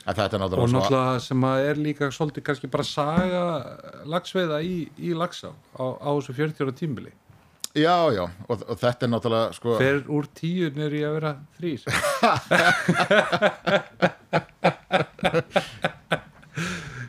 Speaker 2: er
Speaker 1: Og
Speaker 2: náttúrulega
Speaker 1: náttúrulega sem að er líka svolítið kannski bara saga lagsveiða í, í lagsá á, á þessu 40 ára tímbili.
Speaker 2: já, já, og, og þetta er náttúrulega sko,
Speaker 1: fer úr tíu nýri að vera þrýr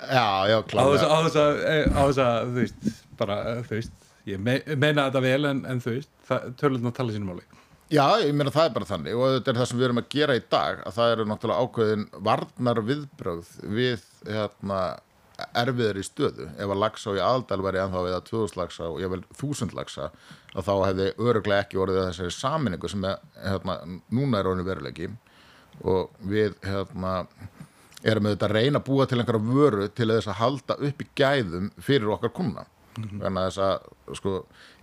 Speaker 2: já, já, klálega
Speaker 1: að, á þess að, þú veist, bara, þú veist ég me, meina þetta vel en, en þú veist tölurna tala sínum máli
Speaker 2: Já, ég meina það er bara þannig og þetta er það sem við erum að gera í dag að það eru náttúrulega ákveðin varnar viðbrögð við hérna, erfiðar í stöðu. Ef að lagsa í aðaldal væri ennþá við að 2000 lagsa og ég vel 1000 lagsa að þá hefði öruglega ekki orðið að þessari saminningu sem er, hérna, núna er orðinu veruleiki. Og við hérna, erum auðvitað að reyna að búa til einhverja vöru til þess að halda upp í gæðum fyrir okkar kuna þannig að þess að sko,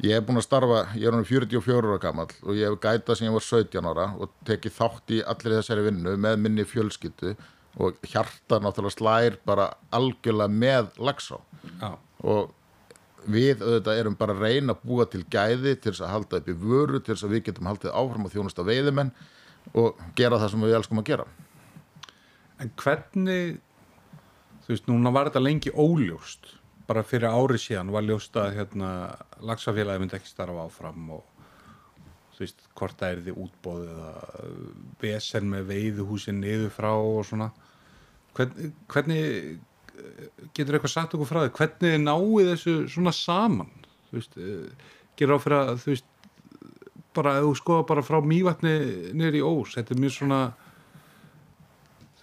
Speaker 2: ég hef búin að starfa, ég er hann 44 ára gammal og ég hef gætað sem ég var 17 ára og tekið þátt í allir þessari vinnu með minni fjölskyttu og hjarta náttúrulega slær bara algjörlega með lagsá
Speaker 1: já,
Speaker 2: og við auðvitað erum bara að reyna að búa til gæði til þess að halda upp í vöru til þess að við getum haldið áfram og þjónust að veiðimenn og gera það sem við elskum að gera.
Speaker 1: En hvernig þú veist, núna var þetta lengi óljóst bara fyrir ári síðan var ljóst að hérna, lagsafélagi myndi ekki starfa áfram og þú veist, hvort það er því útbóð eða vesen með veiðuhúsin niður frá og svona. Hvernig, hvernig eh, getur eitthvað sagt okkur frá því? Hvernig náið þessu svona saman? Þú veist, eh, gerir á fyrir að þú veist, bara ef þú skoða bara frá mývatni niður í ós, þetta er mjög svona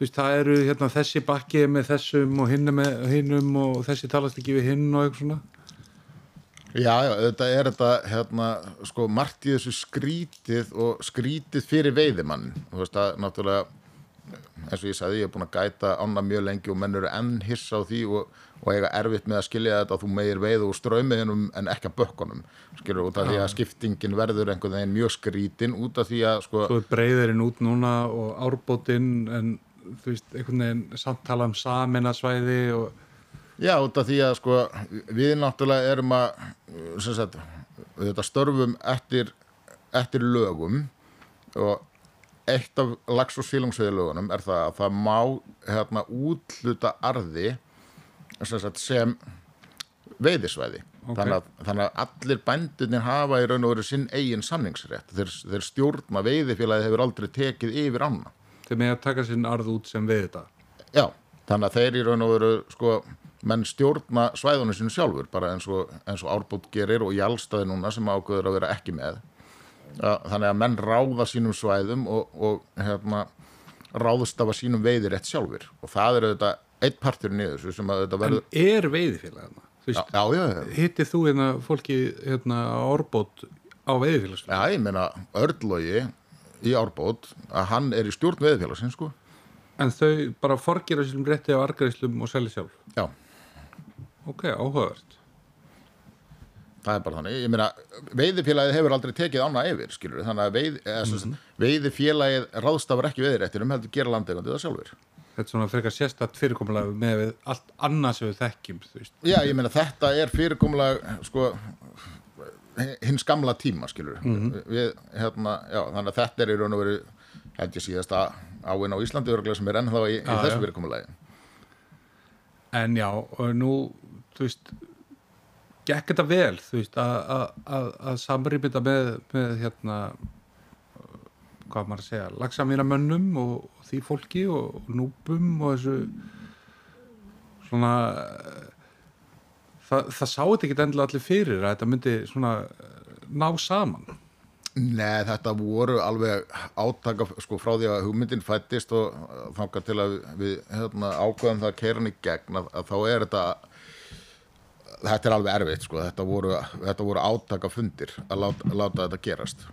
Speaker 1: veist, það eru hérna þessi bakki með þessum og hinn með hinnum og þessi talast ekki við hinn og eitthvað svona.
Speaker 2: Já, já, þetta er þetta hérna, sko, margt í þessu skrítið og skrítið fyrir veiðimann þú veist að náttúrulega eins og ég sagði, ég er búin að gæta ána mjög lengi og menn eru enn hissa á því og, og eiga erfitt með að skilja þetta að þú meir veið úr ströymiðinum en ekki að bökkunum skilur út af því að skiptingin verður einhvern veginn mjög skrítin út af því að sko,
Speaker 1: svo er breyðurinn út núna og árbótinn en þú veist, einhvern veginn samtala um saminasvæði og
Speaker 2: Já, út af því að sko við náttúrulega erum að sem sagt, við þetta störfum eftir, eftir lögum og eitt af lags- og sílungsveðilögunum er það að það má hérna útluta arði sem, sagt, sem veiðisvæði.
Speaker 1: Ok.
Speaker 2: þannig, að, þannig að allir bændunir hafa í raun og veru sinn eigin samningsrétt. Þeir, þeir stjórna veiðifélagi hefur aldrei tekið yfir ána
Speaker 1: þeir með að taka sinn arð út sem við þetta.
Speaker 2: Já, þannig að þeir í raun og veru sko, menn stjórna svæðunum sinu sjálfur bara eins og, eins og árbútt gerir og jálstaði núna sem ákveður að vera ekki með. Þannig að menn ráða sínum svæðum og, og hérna, ráðstafa sínum veiðir rétt sjálfur og það er auðvitað eitt partur niður sem að þetta
Speaker 1: en
Speaker 2: verður
Speaker 1: er
Speaker 2: já, já, já.
Speaker 1: hittið þú hérna fólki hérna á árbót á veiðifélagsfélagi
Speaker 2: já, ég meina Örlogi í árbót að hann er í stjórn veiðifélagsins sko.
Speaker 1: En þau bara forgera sínum rétti á argæðislum og selja sjálf?
Speaker 2: Já,
Speaker 1: ok, áhugavert.
Speaker 2: Það er bara þannig, ég meina veiðifélagið hefur aldrei tekið ána yfir skilur þannig að veið, eða, mm -hmm. veiðifélagið ráðstafar ekki veiðiréttinum heldur gera landegandi það sjálfur
Speaker 1: þetta er svona frekar sérstætt fyrirkomulega með allt annað sem við þekkjum þú veist.
Speaker 2: Já, ég meina þetta er fyrirkomulega sko hins gamla tíma skilur við, hérna, já, þannig að þetta er í raun og veru held ég síðasta áinn á Íslandi örgulega sem er ennþá í, í
Speaker 1: Já,
Speaker 2: þessu
Speaker 1: já.
Speaker 2: fyrirkomulagi.
Speaker 1: En já, og nú þú veist gekk þetta vel, þú veist að- að að- að þetta með, með hérna hvað maður að segja, lagsamýra mönnum og, og því fólki og, og núpum og þessu svona það, það sá þetta ekki endilega allir fyrir að þetta myndi svona eh, ná saman.
Speaker 2: Nei, þetta voru alveg átaka sko frá því að hugmyndin fættist og þangað til að við hérna, ákveðum það að keira hann í gegn að, að þá er þetta þetta er alveg erfitt sko. Þetta voru, þetta voru átaka fundir að láta, láta þetta gerast.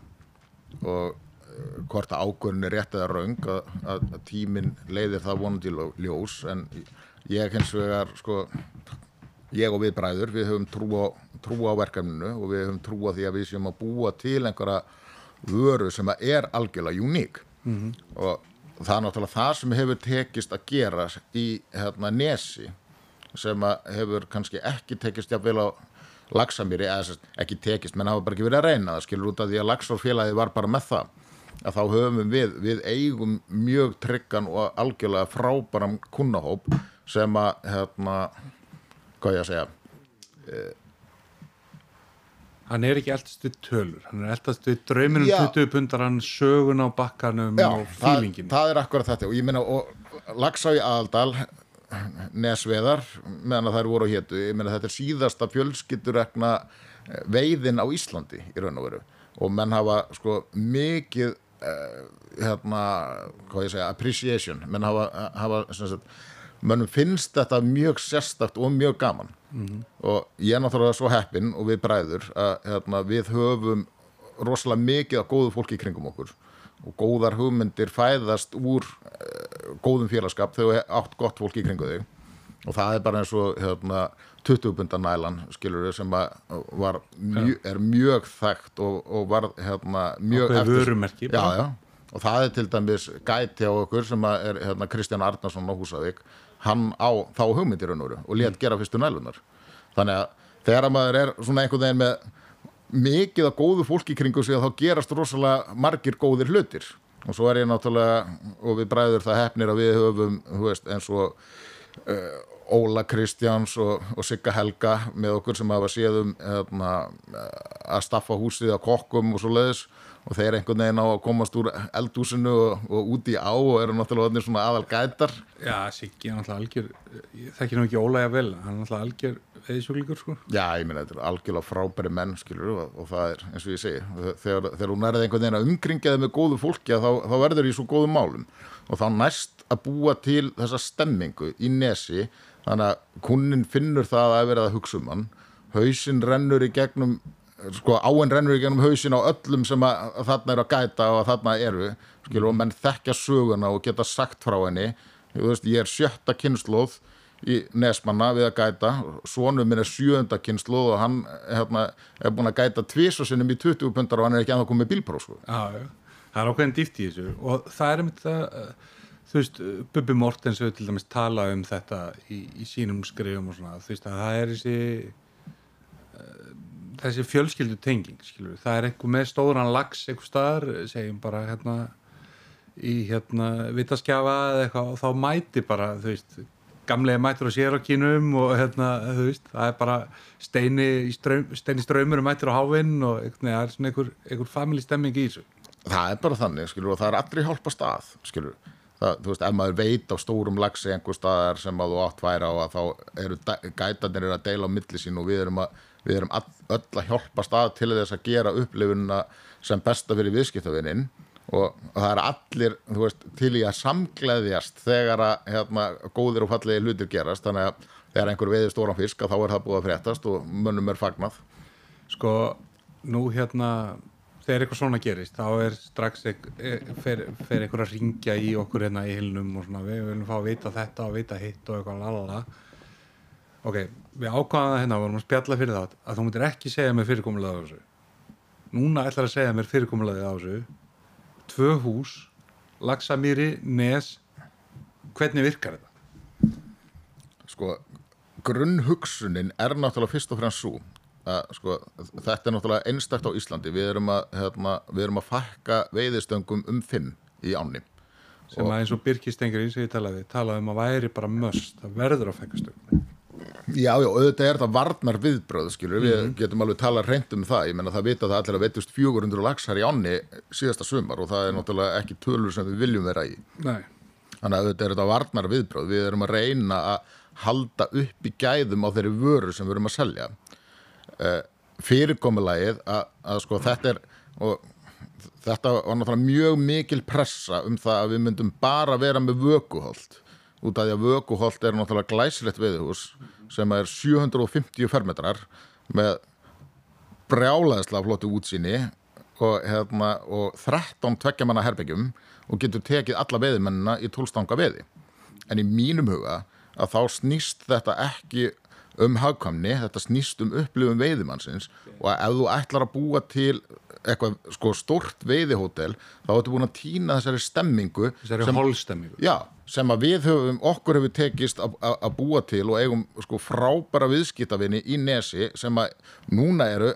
Speaker 2: Og eh, hvort að ákvörðin er rétt eða raung að, að, tíminn leiðir það vonandi ljós. En ég hins vegar sko ég og við bræður, við höfum trú á, trú á verkefninu og við höfum trú á því að við séum að búa til einhverja vöru sem er algjörlega uník -hmm. og það er náttúrulega það sem hefur tekist að gera í hérna, nesi sem hefur kannski ekki tekist jafnvel á lagsamýri, ekki tekist menn hafa bara ekki verið að reyna það skilur út af því að lagsárfélagið var bara með það að þá höfum við, við eigum mjög tryggan og algjörlega frábæram kunnahóp sem að hérna, hvað ég að segja?
Speaker 1: Hann er ekki eldast við tölur hann er eldast við drauminum
Speaker 2: Já.
Speaker 1: 20 pundar hann sögun á bakkanum
Speaker 2: Já,
Speaker 1: og
Speaker 2: það,
Speaker 1: fílingin.
Speaker 2: það er akkurat þetta. Og ég og Lagsá í Aðaldal Nesveðar meðan að þær voru á hétu, ég meina þetta er síðasta fjölskyldurekna veiðin á Íslandi í raun og veru. Og menn hafa sko mikið uh, hérna, hvað ég segja appreciation, menn hafa, hafa sem sagt, mönnum finnst þetta mjög sérstakt og mjög gaman. Og ég er náttúrulega svo heppinn og við bræður að hérna, við höfum rosalega mikið af góðu fólki kringum okkur. Og góðar hugmyndir fæðast úr uh, góðum félagskap þegar átt gott fólki kringu þig. Og það er bara eins og hérna, 20 bundan nælan skilur sem var mjö, er mjög þekkt og, og var hérna, mjög
Speaker 1: vörumerki
Speaker 2: já, já, og það er til dæmis gæti á okkur sem er hérna, Kristján Arnarsson á Húsavík hann á þá hugmyndir og létt gera fyrstu nælunar þannig að þegar að maður er svona einhvern veginn með mikið af góðu fólki kringu sig þá gerast rosalega margir góðir hlutir. Og svo er ég náttúrulega og við bræður það hefnir að við höfum veist, eins og uh, Óla Kristjáns og, og Sigga Helga með okkur sem hafa séð um hérna, að staffa húsið á kokkum og svo leiðis og þeir einhvern veginn á að komast úr eldhúsinu og, og út í á og eru náttúrulega svona aðal gætar
Speaker 1: Já, Siggi er náttúrulega algjör ég þekki nú ekki ólega vel hann er náttúrulega algjör veðisjúklíkur sko.
Speaker 2: Já, ég meina, þetta er algjörlega frábæri menn, skilur og, og það er, eins og ég segi, þegar, þegar hún nærði einhvern veginn að umkringja þið með góðu fólki þá, þá verður í svo góðum málum. Og þá næst að búa til þessa stemmingu í nesi þannig að kunnin finnur það að vera að hugsa um hann. Hausinn rennur í gegnum sko áinn rennur í gegnum hausinn á öllum sem að, að þarna eru að gæta og að þarna eru skilur og menn þekkja söguna og geta sagt frá henni veist, ég er sjötta kynnslóð í Nesmanna við að gæta svonum minn er sjöunda kynnslóð og hann hérna, er búin að gæta tvis og sinnum í 20 pundar og hann er ekki ennþá komið bílpróf sko.
Speaker 1: Já. Það er ákveðin dýft í þessu og það er einmitt það, uh, þú veist, Bubbi Mortens hefur til dæmis talað um þetta í, í sínum skrifum og svona, þú veist að það er þessi uh, þessi fjölskyldu tenging, skilur við, það er einhver með stóran lags einhver staðar, segjum bara hérna í hérna vitaskjafa eða eitthvað og þá mæti bara, þú veist, gamlega mætur á sérakínum og hérna, þú veist, það er bara steini ströym, steini ströymur mætur á hávinn og veginn, það er svona einhver, einhver family stemming í þessu.
Speaker 2: það er bara þannig skilur, og það er allir hjálpa stað skilur. það, þú veist, ef maður veit á stórum lagsi einhver staðar sem að þú átt væra á að þá eru gætarnir eru að deila á milli sín og við erum, að, við erum all, öll að hjálpa stað til þess að gera upplifunina sem besta fyrir viðskiptavinnin og, og það er allir veist, til í að samgleðjast þegar að hérna, góðir og fallegi hlutir gerast. Þannig að þegar einhver veiði stóran fisk þá er það búið að fréttast og mönnum er fagnað.
Speaker 1: Sko, nú hérna þegar eitthvað svona gerist, þá er strax ekk- e- fer, fer eitthvað að ringja í okkur hérna í hilnum og svona við viljum fá að vita þetta og vita hitt og eitthvað lalala ok, við ákvaðum það hérna, vorum að spjalla fyrir það að þú myndir ekki segja mér fyrirkomulega á þessu. Núna ætlar að segja mér fyrirkomulega á þessu. Tvö hús Laxamýri, Nes hvernig virkar þetta?
Speaker 2: sko, grunnhugsunin er náttúrulega fyrst og fremst svo að sko, þetta er náttúrulega einstakt á Íslandi. Við erum að, hérna, við erum að fækka veiðistöngum um fimm í ánni.
Speaker 1: Sem að eins og Birkir Stengri sem ég talaði, talaði um að væri bara möst, það verður að fækast upp
Speaker 2: Já, já, auðvitað er þetta varnar viðbröð, skilur, við getum alveg talað reynd um það, ég menna það vita það allir að veitust 400 laxar í ánni síðasta sumar og það er náttúrulega ekki tölur sem við viljum vera í.
Speaker 1: Nei.
Speaker 2: Þannig að auðvitað er þetta varnar viðbröð, við erum að reyna að halda upp í gæðum á þeirri vöru sem við erum að selja. Uh, fyrirkomulagið að, að sko þetta er, og þetta var náttúrulega mjög mikil pressa um það að við myndum bara vera með vökuholt út af því að vökuholt er náttúrulega glæsilegt veðuhús sem er 750 fermetrar með brjálæðislega flottu útsýni og, hérna, og 13 tveggjamanna herbyggjum og getur tekið alla veðimennina í tólstanga veði en í mínum huga að þá snýst þetta ekki um hagkvæmni, þetta snýst um upplifum veiðimannsins og að ef þú ætlar að búa til eitthvað sko stort veiðihótel þá ertu búin að týna þessari stemmingu
Speaker 1: Þessari
Speaker 2: sem,
Speaker 1: holstemmingu.
Speaker 2: já, sem að við höfum, okkur hefur tekist að búa til og eigum sko frábæra viðskiptavinni í nesi sem að núna eru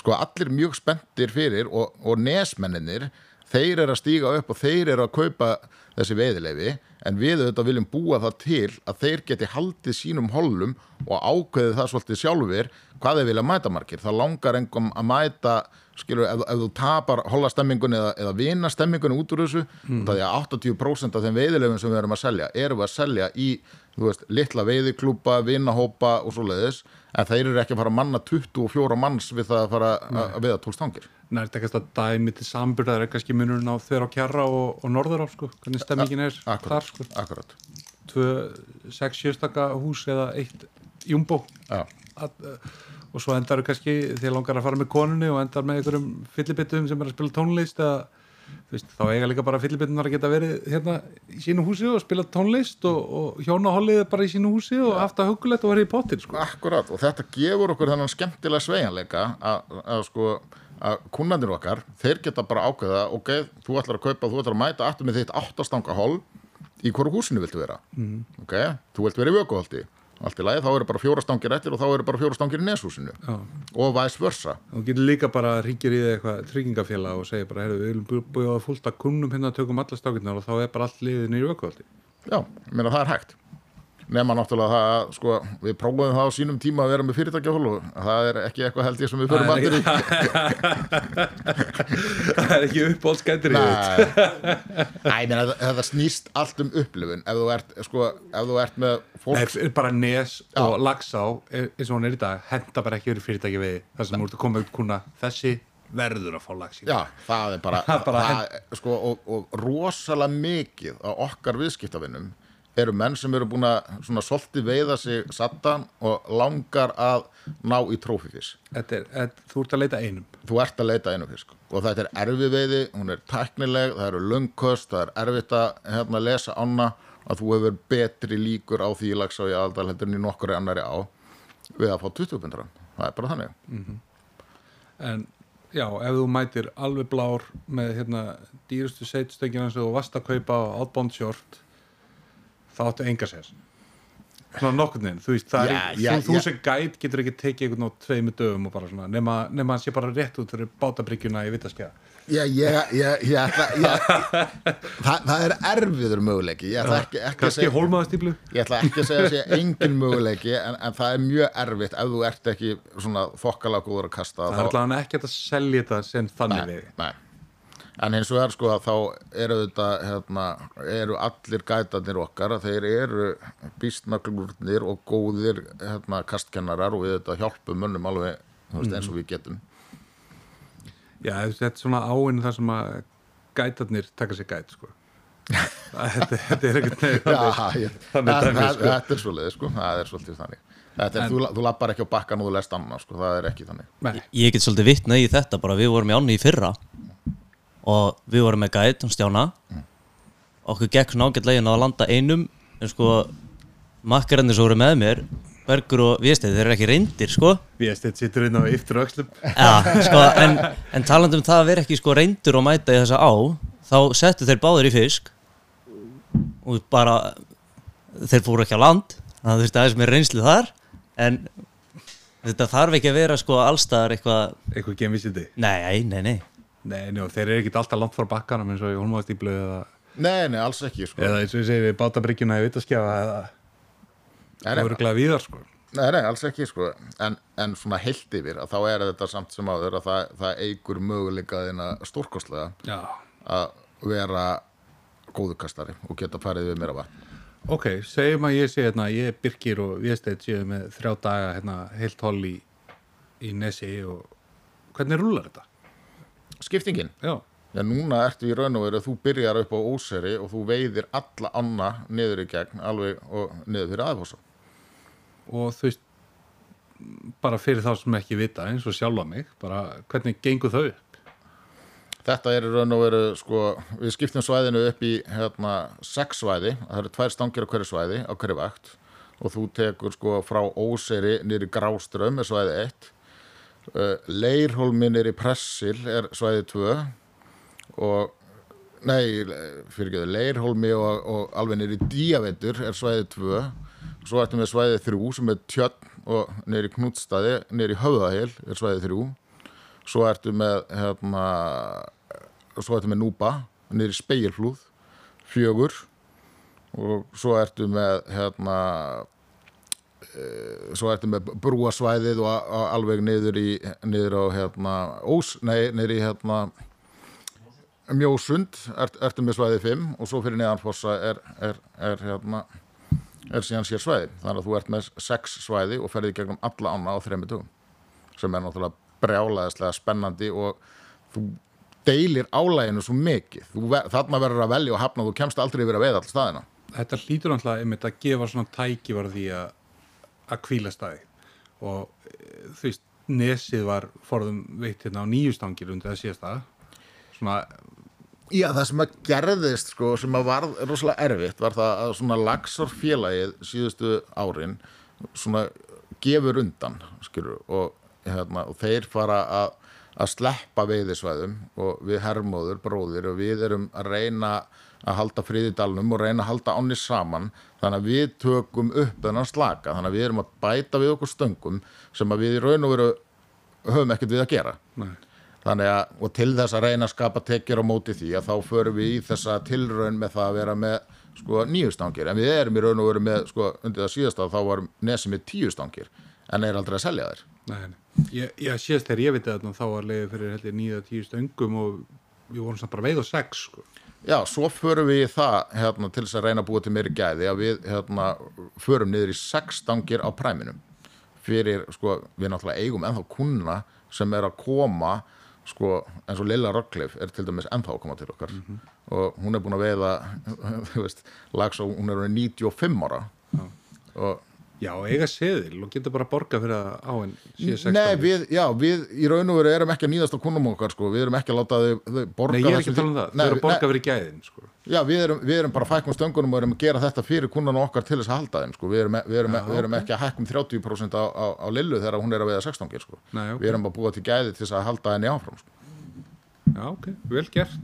Speaker 2: sko allir mjög spenntir fyrir og, og nesmenninir þeir eru að stíga upp og þeir eru að kaupa þessi veiðileifi en við auðvitað viljum búa það til að þeir geti haldið sínum hollum og ákveðið það svolítið sjálfur hvað þeir vilja mæta margir það langar engum að mæta skilur, ef, ef þú tapar hollastemmingunni eða, eða vinastemmingunni út úr þessu mm. það er að 80% af þeim veiðilegum sem við erum að selja erum við að selja í veist, litla veiðiklúpa, vinahópa og svo leiðis en þeir eru ekki að fara að manna 24 manns við það að fara að veiða tólstangir
Speaker 1: Nei, þetta er kannski að dæmi til sambyrðar er kannski munurinn á þeirra á kjarra og, og norður á sko, hvernig stemmingin er
Speaker 2: akkurat,
Speaker 1: þar sko.
Speaker 2: Akkurat.
Speaker 1: Tvö, sex, sjöstaka hús eða eitt jumbo.
Speaker 2: Já,
Speaker 1: að, og svo endar þau kannski þegar langar að fara með konunni og endar með einhverjum fyllibittum sem er að spila tónlist þú veist, þá eiga líka bara fyllibittunar að geta verið hérna í sínu húsi og spila tónlist og, og hjónahollið er bara í sínu húsi og haft það hugulegt og verið í pottin sko.
Speaker 2: akkurat og þetta gefur okkur þennan skemmtilega sveigjanleika að, að sko að kunnandir okkar, þeir geta bara ákveða ok, þú ætlar að kaupa, þú ætlar að mæta aftur með þitt áttastanga hol í hverju húsinu viltu vera mm. ok, þú vilt vera í vökuholti allt í lagi, þá eru bara fjóra stangir eftir og þá eru bara fjóra stangir í neshúsinu.
Speaker 1: Já.
Speaker 2: og vice versa.
Speaker 1: Og getur líka bara ringir í eitthvað tryggingafélag og segir bara, heyrðu, við viljum búið á fullt að kunnum hérna tökum alla stákirnar og þá er bara allt liðið nýju vökuhaldi
Speaker 2: Já, ég meina það er hægt nema náttúrulega það að sko, við prófum það á sínum tíma að vera með fyrirtækjahól og það er ekki eitthvað held ég sem við förum
Speaker 1: Það er
Speaker 2: allir í.
Speaker 1: það er ekki uppbólskættir í
Speaker 2: Nei, Nei, ég meina, þetta snýst allt um upplifun. Ef þú ert, sko, ef þú ert með fólk
Speaker 1: Það er bara nes og lagsá er- eins og hún er í dag, henda bara ekki verið fyrirtæki við þar sem þú ert að koma upp kuna þessi verður að fá lags í
Speaker 2: Já, það er bara,
Speaker 1: Það er bara
Speaker 2: það, sko, og, og rosalega mikið á okkar viðskiptavinnum eru menn sem eru búin að svona svolítið veiða sig sattan og langar að ná í trófifis
Speaker 1: þetta er, þetta, Þú ert að leita einum.
Speaker 2: Þú ert að leita einu fisk og þetta er erfi veiði, hún er tæknileg það eru löngkost, það er erfitt að hérna, lesa ána að þú hefur betri líkur á því lags á í aðaldal heldur en í nokkuri annari á við að fá 20 pundra, það er bara þannig.
Speaker 1: En já, ef þú mætir alveg blár með hérna dýrustu seitstöngina sem þú varst að kaupa á outbound short þá áttu enga sér svona nokkurn veginn, þú veist það
Speaker 2: Já,
Speaker 1: er,
Speaker 2: já,
Speaker 1: þú, þú
Speaker 2: já.
Speaker 1: sem gæt getur ekki tekið einhvern á tveimu dögum og bara svona nema, nema hann sé bara rétt út fyrir bátabryggjuna í vitaskja
Speaker 2: Já, ég, ætla, ég það, það er erfiður möguleiki. Ég ætla ekki, ekki að segja ég ætla ekki að segja að sé engin möguleiki en, en það er mjög erfitt ef þú ert ekki svona þokkalega góður að kasta.
Speaker 1: Það er allavega ekki að selja þetta sem þannig við
Speaker 2: nei. En eins og er sko að þá eru þetta hérna, eru allir gætarnir okkar að þeir eru býstnaglurnir og góðir hérna, kastkennarar og við þetta hjálpum mönnum alveg veist, eins og við getum.
Speaker 1: Já, þetta er svona áinn þar sem að gætarnir taka sér gæt sko. Það- þetta, þetta er ekkert nefn sko.
Speaker 2: þetta er svolítið sko, það er svolítið þannig. Þetta er,
Speaker 1: En-
Speaker 2: þú, þú lappar ekki á bakkan og þú lest annað sko, það er ekki þannig.
Speaker 1: Nei,
Speaker 3: Ég get svolítið vitnað í þetta bara. Við vorum í ánni í fyrra og við vorum með gæt, hún Stjána. Okkur gekk svona ágætlegin að landa einum en sko makkararnir sem voru með mér Bergur og Viðsteð, þeir eru ekki reyndir sko.
Speaker 1: Við stið sittur inn á yftur öxlum.
Speaker 3: Ja, sko, en, en talandi um það að vera ekki sko reyndur og mæta í þessa á þá settu þeir báður í fisk og bara þeir fóru ekki á land þannig að þú veist aðeins með reynslu þar en þetta þarf ekki að vera sko allstaðar eitthvað
Speaker 1: eitthvað gemvísindi
Speaker 3: Nei, nei, nei
Speaker 1: Nei, njó, þeir eru ekkert alltaf langt frá bakkanum eins og í hólmaðastíflu eða,
Speaker 2: Nei, nei, alls ekki sko.
Speaker 1: eða eins og ég segi við bátabryggjuna í vitaskjafa eða
Speaker 2: nei, nei,
Speaker 1: öruglega víðar sko.
Speaker 2: nei, nei, alls ekki sko. en, en svona heilt yfir að þá er þetta samt sem áður að það, það eigur möguleikaðina stórkostlega
Speaker 1: Já
Speaker 2: að vera góðukastari og geta farið við mér að vatn
Speaker 1: Ok, segjum að ég sé hérna, ég Birkir og Viðstedt séu með þrjá daga hérna, heilt holl í, í Nesi og hvernig rúlar þetta?
Speaker 2: Skiptingin,
Speaker 1: Já,
Speaker 2: já núna ertu í raun og veru þú byrjar upp á óseri og þú veiðir alla anna niður í gegn alveg og niður fyrir aðfossa
Speaker 1: og þú veist bara fyrir þá sem ekki vita eins og sjálfa mig, bara hvernig gengur þau upp?
Speaker 2: Þetta er í raun og veru, sko, við skiptum svæðinu upp í hérna, sex svæði, það eru tvær stangir á hverju svæði, á hverju vakt. Og þú tekur sko frá Óseri nýri Gráström er svæði 1 uh, Leirholmi nýri Pressil er svæði 2 og nei, fyrir ekki Leirholmi og, og alveg nýri Díavendur er svæði 2 svo ertu með svæði 3 sem er Tjörn og nýri Knútstaði nýri Höfðahil er svæði 3 svo ertu með hérna, svo ertu með Núba niður í speilflúð fjögur. Og svo ertu með hérna svo ertu með brúasvæðið og alveg niður í niður á hérna Ós, nei, niður í hérna Mjósund ert, ertu með svæðið 5 og svo fyrir neðanfossa er, er, er hérna er síðan sér svæði þannig að þú ert með 6 svæði og ferði gegnum alla ána á þremmi tugum sem er náttúrulega brjálæðislega spennandi og þú deilir álæginu svo mikið. Þarna verður að velja og hafna þú kemst aldrei yfir að veið all staðina.
Speaker 1: Þetta hlýtur náttúrulega einmitt að gefa svona tækifar því að að kvíla staði og e, þú veist, nesið var forðum veitt hérna á nýjustangir undir það síðasta. Svona,
Speaker 2: Já, það sem að gerðist sko, sem að var rosalega erfitt var það að svona lagsar félagið síðustu árin svona gefur undan skilur, og, hérna, og þeir fara að, að sleppa veiðisvæðum og við hermóður, bróðir og við erum að reyna að halda friðidalnum og reyna að halda ánni saman. Þannig að við tökum upp þennan slaka. Þannig að við erum að bæta við okkur stöngum sem að við í raun og veru höfum ekkert við að gera.
Speaker 1: Nei,
Speaker 2: Þannig að, og til þess að reyna að skapa tekjur á móti því að þá förum við í þessa tilraun með það að vera með sko nýjustangir, en við erum í raun og veru með sko undir það síðasta þá var nesið með tíustangir, en er aldrei að selja þær.
Speaker 1: Nei. Ég, ég síðast þegar ég veit þetta þá var leiðið fyrir heldur nýja tíu stöngum og við vorum samt bara veið og sex sko.
Speaker 2: Já, svo förum við í það hérna, til þess að reyna að búa til meiri gæði að við hérna, förum niður í sex stangir á præminum. Fyrir, sko, við náttúrulega eigum ennþá kuna sem er að koma sko, eins og Lilla Rockcliffe er til dæmis ennþá að koma til okkar. Og hún er búin að veiða veist, lags og hún er orðin 95 ára. Og
Speaker 1: Já, eiga seðil og geta bara borga fyrir að á en síðan sex
Speaker 2: Nei, við, já, við í raun og veru erum ekki að nýðast á kunum okkar sko, við erum ekki að láta þau, þau borga
Speaker 1: Nei, ég er ekki að tala um það, þau eru að borga fyrir gæðin sko.
Speaker 2: Já, við erum, við erum bara fækkum stöngunum og erum að gera þetta fyrir kunnan okkar til þess að halda þeim sko. við, erum, við, erum,
Speaker 1: Já,
Speaker 2: við erum
Speaker 1: ok.
Speaker 2: ekki að hækkum 30% á, á, á lillu þegar hún er að veiða 16 sko.
Speaker 1: Nei, ok.
Speaker 2: við erum að búa til gæði til þess að halda henni áfram sko.
Speaker 1: Já, ok, vel gert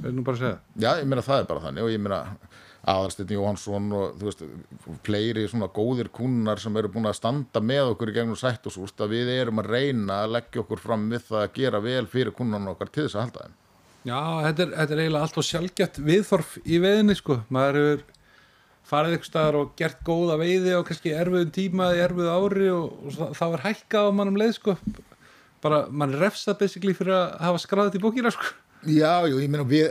Speaker 1: er nú bara að segja
Speaker 2: Já, ég meina það er bara þannig og ég meina Aðalsteinn Jóhansson og þú veist, fleiri svona góðir kunnar sem eru búin að standa með okkur í gegnum sætt og súst að við erum að reyna að leggja okkur fram við það að gera vel fyrir kunnan okkar til þess að halda þeim
Speaker 1: Já, þetta er, þetta er eiginlega allt og sjálfgætt viðþorf í veiðinni sko. maður hefur farið ykkur staðar og gert góða veiði og kannski erfiðum tíma í erfiðu ári og, og þá- er hækkað á mannum leið sko. bara, mann er refsað basically fyrir að hafa skráðið í bókina sko.
Speaker 2: Já, jú, ég meina við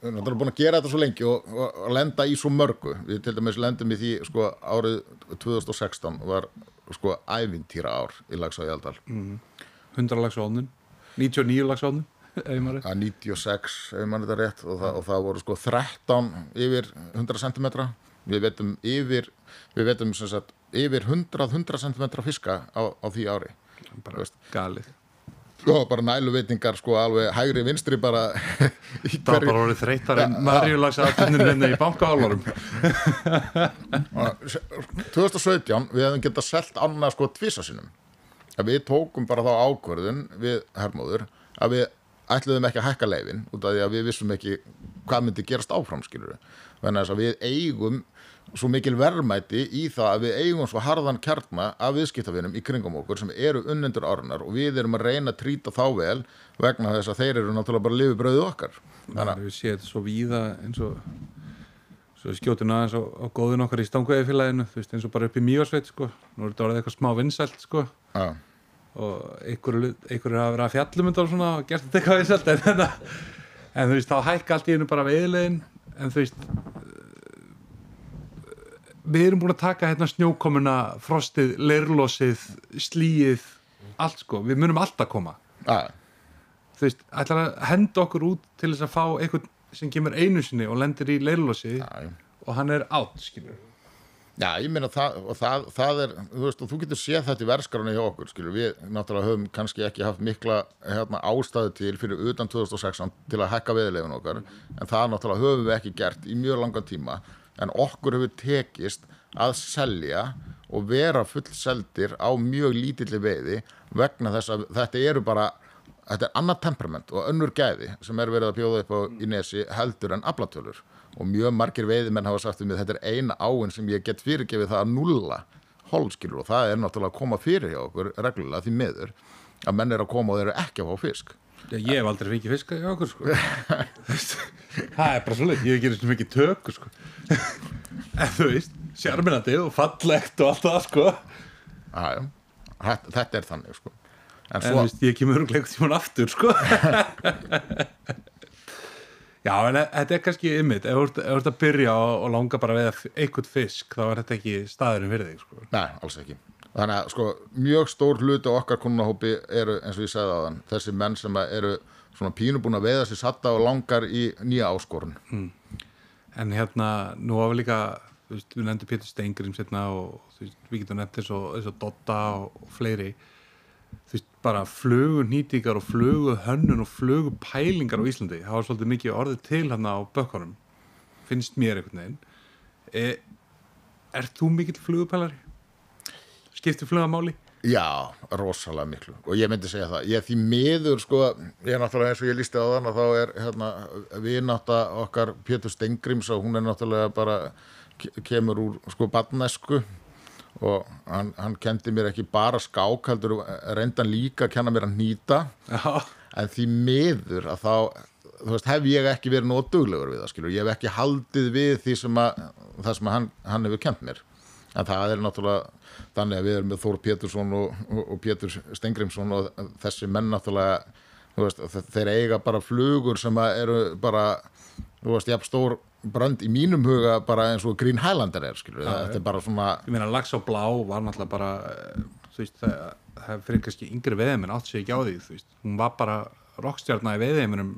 Speaker 2: erum búin að gera þetta svo lengi og, og, og lenda í svo mörgu. Við til dæmis lendum í því sko árið 2016 var sko ævintýra ár í Lagsá í Aldal
Speaker 1: 100 lags ónun 99 lags ónun ef ég maður rétt.
Speaker 2: að 96 ef mann þetta rétt og það, og það voru sko 13 yfir 100 cm við veitum yfir við veitum sem sagt yfir 100 100 cm fiska á, á því ári.
Speaker 1: Galið
Speaker 2: og bara næluvitingar sko alveg hægri vinstri bara í
Speaker 1: það var bara orðið þreytar en Maríu lags aðtunnin henni í bankaálarum
Speaker 2: 2017 við hefum getað selt annað sko tvisasinnum að við tókum bara þá ákvörðun við hermóður að við ætluðum ekki að hækka leifin út af því að við vissum ekki hvað myndi gerast áfram skilur þannig að við eigum svo mikil verðmæti í það að við eigum svo harðan kjarna af viðskiptavinum í kringum okkur sem eru unnendur árunar og við erum að reyna að trýta þá vel vegna þess að þeir eru náttúrulega bara lifibröðu okkar.
Speaker 1: Þannig að við séum þetta svo víða eins og skjótum aðeins á, á góðun okkar í stangveði félaginu þú veist eins og bara upp í Mývarsveit sko. Nú er þetta orðið eitthvað smá vinsælt sko.
Speaker 2: Já.
Speaker 1: og einhverju verið að fjallum þetta og svona og gert þetta eitthvað vinsælt en, en, en þú veist þá hækka allt í hennu bara veiðlegin en þú veist við erum búin að taka hérna snjókomuna frostið, leirlosið slíið, allt sko. Við munum alltaf koma.
Speaker 2: Já.
Speaker 1: þú veist, ætlar að henda okkur út til þess að fá einhvern sem kemur einu sinni og lendir í
Speaker 2: já.
Speaker 1: og hann er átt, skilur
Speaker 2: Já, ég meina það, og það, það er, þú veist, og þú getur séð þetta í verskarana hjá okkur, skilur, við náttúrulega höfum kannski ekki haft mikla hérna, ástæðu til fyrir utan 2016 til að hekka veðilegun okkar, en það náttúrulega höfum við ekki gert í mjög langan tíma, en okkur hefur tekist að selja og vera fullseldir á mjög lítilli veiði vegna þess að þetta eru bara, þetta er annað temperament og önnur gæði sem er verið að bjóða upp á í nesi heldur en aflatölur. Og mjög margir veiðimenn hafa sagt um mig þetta er eina áin sem ég get fyrirgefið það að nulla holskilur. Og það er náttúrulega að koma fyrir hjá okkur reglulega því miður að menn er að koma og þeir eru ekki að fá fisk
Speaker 1: ég hef aldrei fengið fiska í okkur, sko það er bara svolítið, ég hef svo mikið töku sko. en þú veist sjarminandi og fallegt og allt það sko.
Speaker 2: Já, já. Þetta, þetta er þannig sko. En
Speaker 1: en
Speaker 2: svo,
Speaker 1: veist, ég kemur örglega tíma aftur sko. já, en þetta er kannski ymmit, ef þú ert- ef þú ert að byrja og, og langa bara að veiða einhvern fisk þá er þetta ekki staðurinn fyrir þig sko.
Speaker 2: nei, alls ekki Þannig að sko, mjög stór hluti á okkar konunahópi eru, eins og ég sagði á þann þessi menn sem að eru svona pínu búin að veiða sér satta og langar í nýja áskorun.
Speaker 1: En hérna, nú hafa líka við nefndum Pétur Stengrim setna og veist, við getum nefnt eins og Dotta og, og fleiri. Þú veist, bara flugu nýtingar og flugu hönnun og flugu pælingar á Íslandi, var svolítið mikið orðið til hann á bökkunum finnst mér einhvern veginn. E, Er þú mikill flugupælari? Skiptir flugamáli?
Speaker 2: Já, rosalega miklu. Og ég myndi segja það, ég því miður sko, ég er náttúrulega eins og ég lísti á þann að þá er hérna, vinátta okkar Pétur Stengrims og hún er náttúrulega bara ke- kemur úr sko badnesku og hann, hann kendi mér ekki bara skák heldur reyndan líka kenna mér að nýta.
Speaker 1: Já,
Speaker 2: en því miður að þá þú veist, hef ég ekki verið nóg duglegur við það skilur, ég hef ekki haldið við því sem að, það sem hann, hann hefur kent mér en það er náttúrulega þannig að við erum með Þór Pétursson og, og, og Pétur Stengrimsson og þessi menn náttúrulega veist, þe- þeir eiga bara flugur sem eru bara þú veist, jafn stór brönd í mínum huga bara eins og Green Highlander er skilur, þetta er bara svona
Speaker 1: ég meina Lax á blá var náttúrulega bara eh, þú veist, það, það fyrir kannski yngri veðiminn átt sig ekki á því, hún var bara rockstjarnar í veðiminnum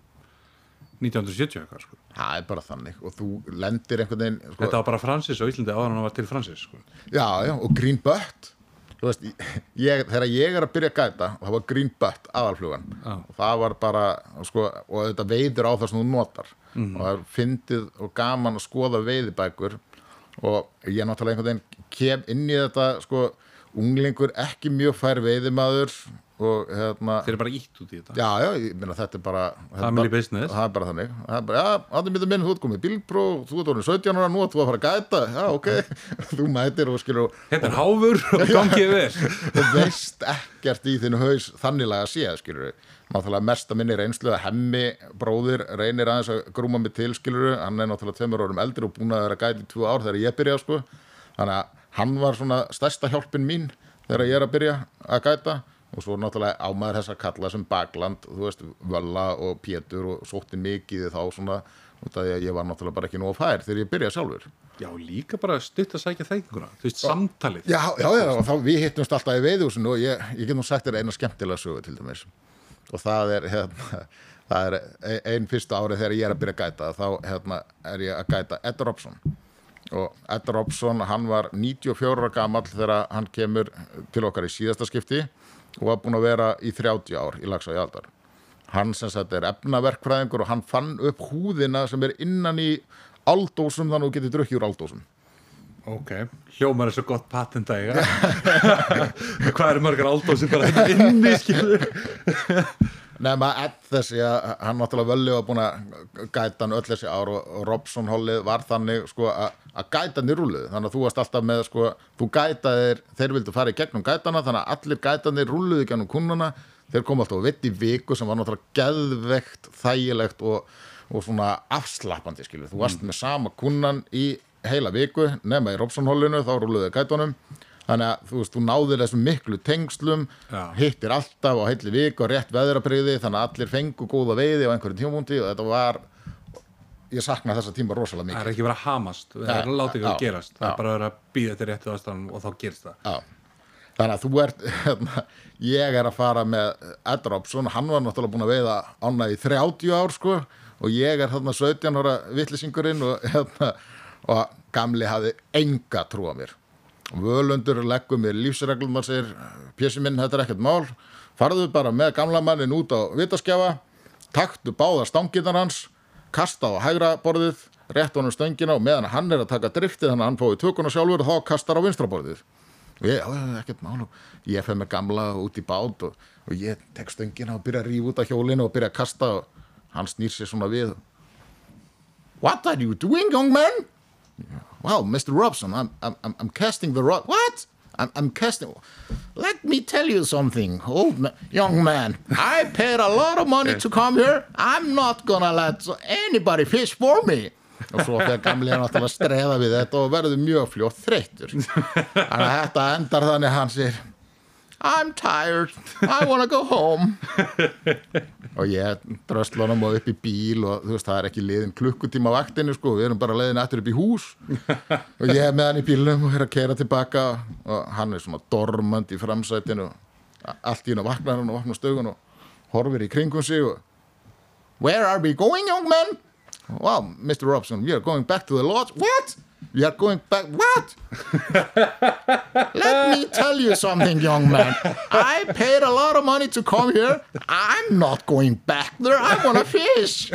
Speaker 1: 1970 eitthvað, sko.
Speaker 2: Það er bara þannig. Og þú lendir einhvern veginn sko,
Speaker 1: Þetta var bara Francis á Íslandi áður hann var til Francis, sko.
Speaker 2: Já, já, og Green Butt. Veist, ég, þegar ég er að byrja að gæta það var Green Butt aðalflugan.
Speaker 1: Já.
Speaker 2: og það var bara sko, og þetta veiður á það sem þú notar. Og það er fyndið og gaman að skoða veiðibækur. Og ég náttúrulega einhvern veginn kem inn í þetta sko, unglingur ekki mjög fær veiðimaður og hérna
Speaker 1: Þeir eru bara ítt út í þetta.
Speaker 2: Já, já, ég meina þetta er bara
Speaker 1: Family
Speaker 2: bara-
Speaker 1: business.
Speaker 2: Það er bara þannig Það er bara, já, áttum við minn, þú ert komið bílpró þú ert orðin 17 ára, nú ert þú að fara að gæta Já, ok, þú mætir og skilur
Speaker 1: Þetta er háfur og gangið vel.
Speaker 2: og veist ekkert í þinn haus þanniglega að sé, skilur náttúrulega mesta minni reynslu að hemmi bróðir reynir aðeins að grúma mig til skilur hann er náttúrulega tveimur árum eldri og búin að vera gæti í byrja sko. að þegar ég er að byrja að gæta og svo náttúrulega á maður þess að kalla sem bakland, þú veist, Völla og Pétur og sótti mikið þá svona út af því að ég var náttúrulega bara ekki nóg fær þegar ég byrja sjálfur
Speaker 1: Já, líka bara stutt að sækja þeikinguna. Þú veist, samtalið.
Speaker 2: Já, já, já, og þá við hittumst alltaf í veiðhúsinu og ég, ég get nú sagt þér eina skemmtilega sögu til dæmis og það er hérna, það er ein- ein fyrsta árið þegar ég er að byrja að gæta þá hérna, er ég að gæta Ed Robson og Ed Robson hann var 94 ára gamall þegar hann kemur til okkar í síðasta skipti og var búin að vera í 30 ár í lagsa í aldar hann sem sagt er efnaverkfræðingur og hann fann upp húðina sem er innan í aldósum þannig að þú getur drukkið úr aldósum
Speaker 1: Ok, hljómar er svo gott patent að eiga. Hvað eru margar aldósir bara þetta inni, skilur?
Speaker 2: Nefna Ed þessi að hann náttúrulega völli var búin að gæta hann öll þessi ár og, og Robson hollið var þannig sko að að gæta hann í rúluð þannig að þú varst alltaf með sko þú gætaðir, þeir vildu fara í gegnum gætana þannig að allir gætanir rúluðu gegnum kunnuna þeir kom alltaf að vitt í viku sem var náttúrulega geðvegt, þægilegt og, og svona afslappandi skilur, þú varst með sama kunnan í heila viku, nema í Robson hollinu þá rúluðu gætunum. Þannig að þú veist, þú náðir þessum miklu tengslum
Speaker 1: Já.
Speaker 2: hittir alltaf á heilli vik og rétt veðrapriði þannig að allir fengu góða veiði á einhverjum tímúndi og þetta var ég sakna þessa tíma rosalega
Speaker 1: Það
Speaker 2: mikið
Speaker 1: er ekki verið að hamast, það er að láta ekki að gerast. Það er bara að vera að býða til réttu aðstæðan og þá gerist það.
Speaker 2: Já. þannig að þú ert hérna, ég er að fara með Ed Robson, hann var náttúrulega búin að veiða ána í 30 ár sko og ég er þarna 17 ára vitlisingurinn og, hérna, og gamli hafði enga trú á mér völundur leggum mér lífsreglum og segir, pjessi minn, þetta er ekkert mál farðu bara með gamla mannin út á vitaskjafa, taktu báða stanginnar hans, kasta á hægra borðið, rétt honum stöngina og meðan hann er að taka driftið þannig að hann fóði tökuna sjálfur og þá kastar á vinstra borðið og ég, ekkert mál og ég fer með gamla út í bát og, og ég tek stöngina og byrja að rífa út af hjólinu og byrja að kasta og hann snýr sér svona við What are you doing, young man? Wow, Mr. Robson, I'm, I'm- I'm casting the rod. What? I'm, I'm casting. Let me tell you something old ma young man. I paid a lot of money to come here. I'm not gonna let anybody fish for me. Og svo þegar gamli er náttúrulega að streða við þetta og verður mjög fljótt þreyttur. Þannig að þetta endar þannig að hann sér I'm tired, I wanna go home og ég drösla honum og upp í bíl og þú veist það er ekki liðin klukkutíma á vaktinu sko, við erum bara leiðin eftir upp í hús og ég er með hann í bílnum og er að keira tilbaka og hann er svona dormand í framsætinu allt í hann og vaknar hann og vaknar stögun og horfir í kringum sig og Where are we going young man? Well, Mr. Robson, we are going back to the lodge What? We are going back What? Let me tell you something, young man. I paid a lot of money to come here. I'm not going back there. I want to fish.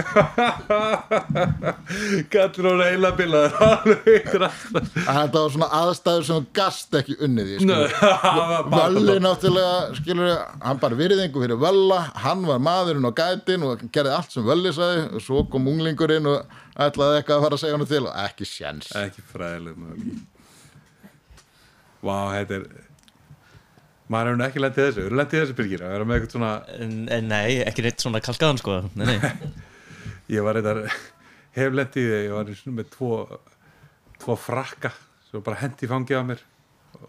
Speaker 1: Gallur og reyla bilaður
Speaker 2: Þetta var svona aðstæður sem gast ekki unnið í. Völli náttúrulega, skilur hann bara virðingu fyrir Völla, hann var maðurinn á gætin og gerði allt sem Völli sagði og svo kom unglingurinn og ætlaði eitthvað að fara að segja hann til og ekki sjens.
Speaker 1: Ekki fræðileg Vá, þetta er Maður hefur ekki lendið þessu, hefur lendið þessu byrgir að vera með eitthvað svona
Speaker 3: En, en nei, ekki neitt svona kalkaðan sko. Nei, nei.
Speaker 1: Ég var eitthvað, hef lendið í því Ég var einu sinni með tvo Tvo frakka Svo bara hendi fangið á mér.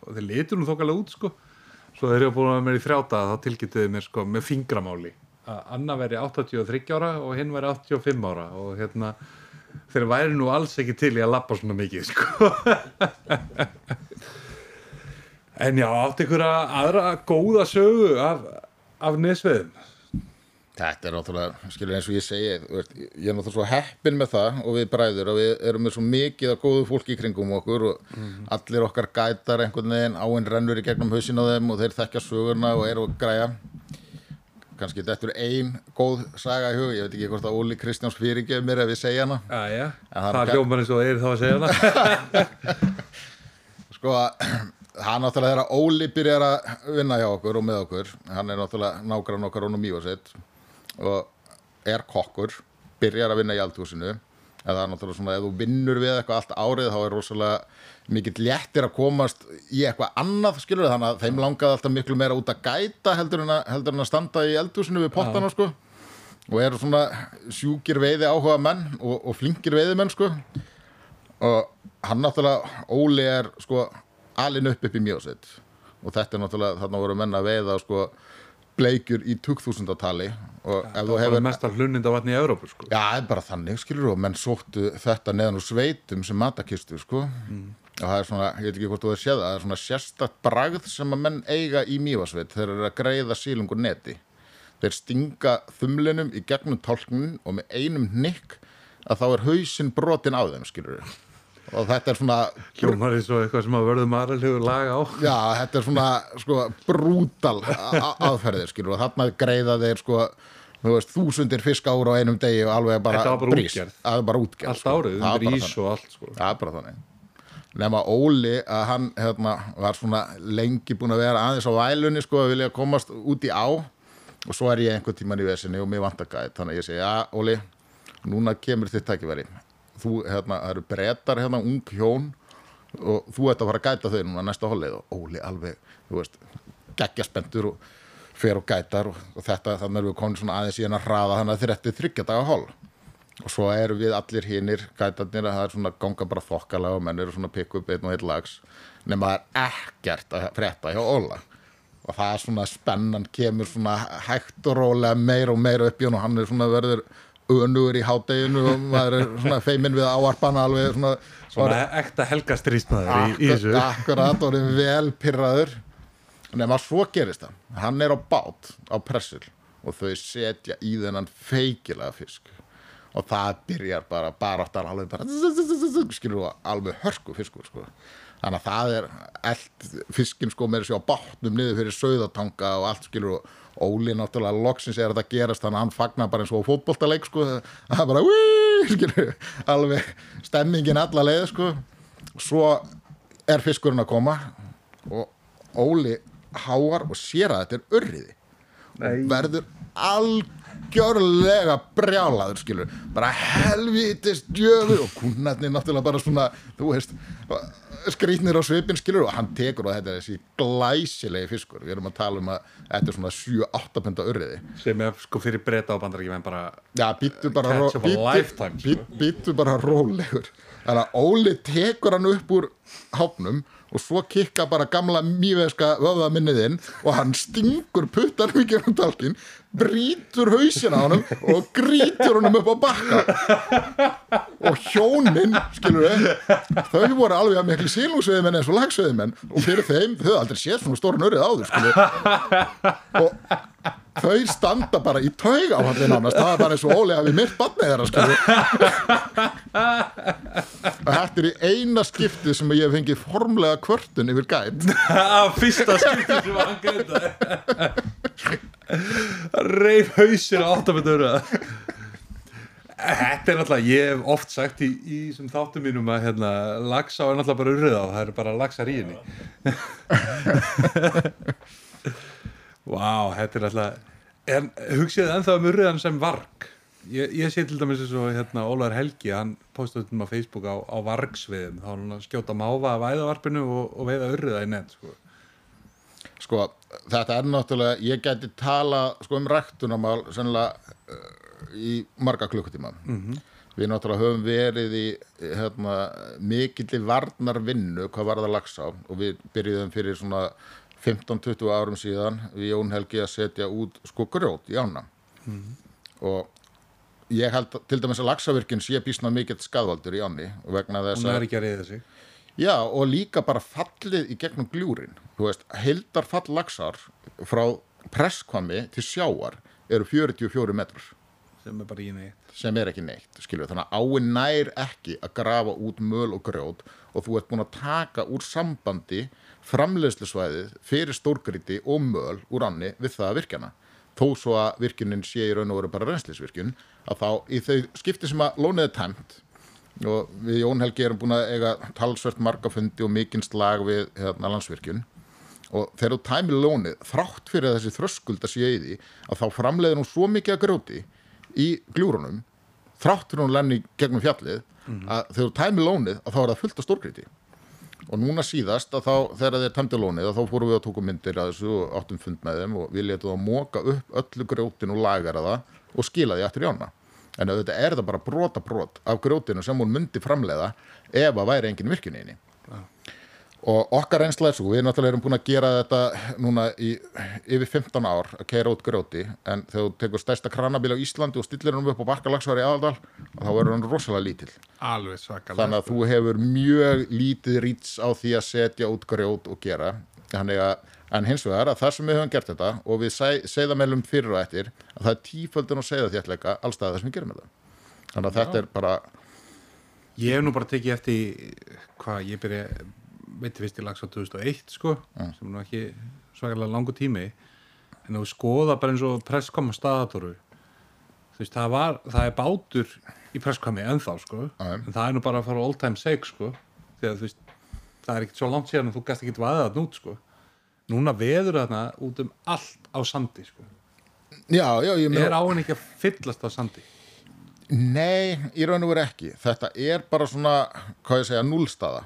Speaker 1: Og þeir litur nú þokkalega út sko. Svo þeir eru búin að vera mér í þrjáta Þá tilkynntuðu mér sko með fingramáli. Að Anna veri 83 ára Og hinn veri 85 ára Og hérna Þeir væri nú alls ekki til í að lappa svona mikið sko. En já, átti ykkur aðra góða sögu af, af nesveðum
Speaker 2: Þetta er náttúrulega, skilur eins og ég segi ég er náttúrulega svo heppin með það og við bræður og við erum með svo mikið af góðu fólki í kringum okkur og allir okkar gætar einhvern veginn áinn rennur í gegnum hausin á þeim og þeir þekkja sögurna og eru að græja kannski þetta er ein góð saga í hug, ég veit ekki hvort að Óli Kristjáns fyrirgef mér ef ég segja hana.
Speaker 1: Æja,
Speaker 2: En það er
Speaker 1: hljómar eins og þeir þá að segja hana.
Speaker 2: Sko hann náttúrulega þegar Óli byrjar að vinna hjá okkur og með okkur hann er náttúrulega nágrann okkar honum Mívasitt og er kokkur byrjar að vinna í aldhúsinu eða það er náttúrulega svona, ef þú vinnur við eitthvað allt árið þá er rosalega mikill léttir að komast í eitthvað annað skilur þannig að þeim langaði alltaf miklu meira út að gæta heldur en að, heldur en að standa í eldhúsinu við pottana sko. Og eru svona sjúkir veiði áhuga menn og, og flinkir veiðimenn sko. Og hann náttúrulega Óli er sko alin upp upp í mjósitt og þetta er náttúrulega þarna voru menn að veiða sko bleikjur í 2000-tali og ef þú hefur
Speaker 1: mest að hluninda vatni í Európu sko.
Speaker 2: Já, er bara þannig, skilur og menn sóttu þetta neðan úr sveitum sem matakistu, sko. Og það er svona, ég veit ekki hvort þú hefur séð það það er svona sérstakt bragð sem að menn eiga í mývasveit, þeir eru að greiða sílungur neti. Þeir stinga þumlinum í gegnum tálknin og með einum nikk að þá er hausinn brotin á þeim, skilur og þetta er svona
Speaker 1: Hljómar eins og eitthvað sem að verðum aðralegu lag á
Speaker 2: Já, þetta er svona sko, brútal aðferðir skilur og þarna greiða þeir sko, þú veist, þúsundir fisk ára á einum degi og alveg bara
Speaker 1: bara
Speaker 2: brís. er
Speaker 1: Allt
Speaker 2: sko.
Speaker 1: árið,
Speaker 2: Það er
Speaker 1: ís og allt sko.
Speaker 2: Það er bara þannig Nefna Óli að hann hérna, var svona lengi búin að vera aðeins á vælunni sko að vilja komast út í á og svo er ég einhvern tíman í vesinni og mér vantar gæt þannig að ég segi, já Óli núna kemur þitt tækifæri þú, hérna, það eru brettar hérna, ung hjón og þú ert að fara að gæta þau núna næsta hollið og Óli alveg, þú veist geggja spendur og fer og gætar og, og þetta, þannig erum við komin svona aðeins í hennar hraða þannig að þið réttið þryggja daga holl og svo eru við allir hinnir gætarnir að það er svona ganga bara þokkalega og menn eru svona að pikka upp einn og einn lags nema það er ekkert að frétta hjá Óla. Og það er svona spennan kemur svona hægt og rólega meir og meir upp í hann og hann er svona verður önugur í hádeginu og maður er svona feiminn við áarpan alveg svona,
Speaker 1: Svona ekta helgastrísnaður í, þessu.
Speaker 2: akkurat og er vel pyrraður nema svo gerist það. Hann er á bát á pressil og þau setja í þennan feikilega fisk. Og það byrjar bara baráttan alveg bara skilur þú alveg hörku fiskur sko. Þannig að það er eld fiskin sko með þessu á bátnum niður fyrir sauðatanga og allt skilur og Óli náttúrulega loksins er þetta gerast þannig að hann fagnar bara eins og fótboltaleik sko. Það er bara "Wíí", skilur alveg stemmingin alla leið sko. Svo er fiskurinn að koma og Óli háar og sér að þetta er örriði og verður algjörlega brjálaður skilur, bara helvítist djöfu og kúnarnir náttúrulega bara svona, þú veist skrýtnir á svipin skilur. Og hann tekur og þetta er þessi glæsilegi fiskur. Við erum að tala um að þetta er svona 7-8 punda urriði.
Speaker 1: Sem er sko fyrir breyta á bandarækjum en bara
Speaker 2: Já, býttu bara,
Speaker 1: Catch of a lifetime, sko.
Speaker 2: být, býttu bara rólegur. Þannig að Óli tekur hann upp úr hápnum og svo kikka bara gamla mýveska vöðaminniðinn og hann stingur puttar mikið um talkin brítur hausin á honum og grítur honum upp á bakka. Og hjónin skilur við, þau voru alveg að miklu sílungsveðimenn eins og lagsveðimenn og fyrir þeim, þau aldrei séð svona stórun örið áður skilur og þau standa bara í taug á hann nánast, það er bara eins og Óli hafi myrt barnið þeirra skilur og þetta er í eina skipti sem ég hef fengið formlega kvörtun yfir gæt.
Speaker 1: Fyrsta skipti sem hann gæta reif hausir á áttamöndura þetta er náttúrulega ég hef oft sagt í, í þáttum mínum að hérna, laxa er náttúrulega bara urrið á það eru bara laxar í henni. Vá, þetta er alltaf en hugsið ennþá um urriðan sem varg. Ég, ég sé til dæmis eins og hérna Ólar Helgi, hann postaði um á Facebook á, á vargsviðum, þá hann að skjóta máva af æðavarpinu og, og veiða urriða í net sko.
Speaker 2: sko, þetta er náttúrulega ég geti tala sko, um ræktunamál sennilega uh, í marga klukkutíma. Við náttúrulega höfum verið í hérna, mikilli varnar vinnu hvað var það lags á og við byrjuðum fyrir svona 15-20 árum síðan við Jón Helgi að setja út sko grjót í ána. Og ég held til dæmis að lagsavirkinn sé býsna mikill skadvaldur í áni og vegna þess
Speaker 1: hún
Speaker 2: að
Speaker 1: er ekki að reyða sig
Speaker 2: Já, og líka bara fallið í gegnum gljúrin. Þú veist, heildar fall laxar frá presskvami til sjáar eru 44 metrar
Speaker 1: sem er bara í neitt
Speaker 2: sem er ekki neitt, skilju. Þannig að áin nær ekki að grafa út möl og grjót og þú ert búin að taka úr sambandi framleiðslusvæðið fyrir stórgriti og möl úr anni við það að virkjana. Þó svo að virkjunin sé í raun og veru bara reynslisvirkjun, að þá í þau skipti sem að lónið er tæmt og við Jón Helgi erum búin að eiga talsvert margafundi og mikinn slag við hérna, landsvirkjun. Og þegar þú tæmir lónið þrátt fyrir þessi þröskuld að sé í því að þá framleiðir hún svo mikið að grjóti í gljúrunum þrátt fyrir hún lenni gegnum fjallið að þegar þú tæmir lónið að þá er það fullt af stórgriti og núna síðast að þá þegar þeir tæmdi lónið að þá fórum við að tóku myndir að þessu áttum fund með þeim og við letum að móka upp öllu grjótin og lagara það og skila því aftur í ána en auðvitað er það bara brota brot af grjótinu sem hún myndi framleiða ef að væri engin virkun í henni. Og okkar er svo, við náttúrulega erum búin að gera þetta núna í yfir 15 ár að keira út grjóti en þegar þú tekur stærsta kranabíl á Íslandi og stillir hann upp á bakkalagsvar í aðaldal þá verður hann rosalega lítill. Þannig að þú hefur mjög lítið rýts á því að setja út grjót og gera. Þannig að en hins vegar að það sem við höfum gert þetta og við segðamælum fyrir og eftir að það er tíföldun og segða þéttleika allstað það sem við gerum það þannig að þetta er bara
Speaker 1: ég hef nú bara tekið eftir hvað ég byrja veitir fyrst í lags á 2001 sko sem nú ekki svakalega langu tími. En þú skoða bara eins og presskoma staðatóru þú veist það var, það er bátur í presskomi ennþá sko.
Speaker 2: Já.
Speaker 1: en það er nú bara að fara all time sake sko þegar þú veist það er ekkert svo langt síðan að þú gæst ekki vaðið það nút sko núna veður þarna út um allt á sandi sko
Speaker 2: já, já, ég meina
Speaker 1: er áin ekki að fyllast á sandi
Speaker 2: Nei, í raun og veru ekki. Þetta er bara svona, hvað ég segja, núlstaða.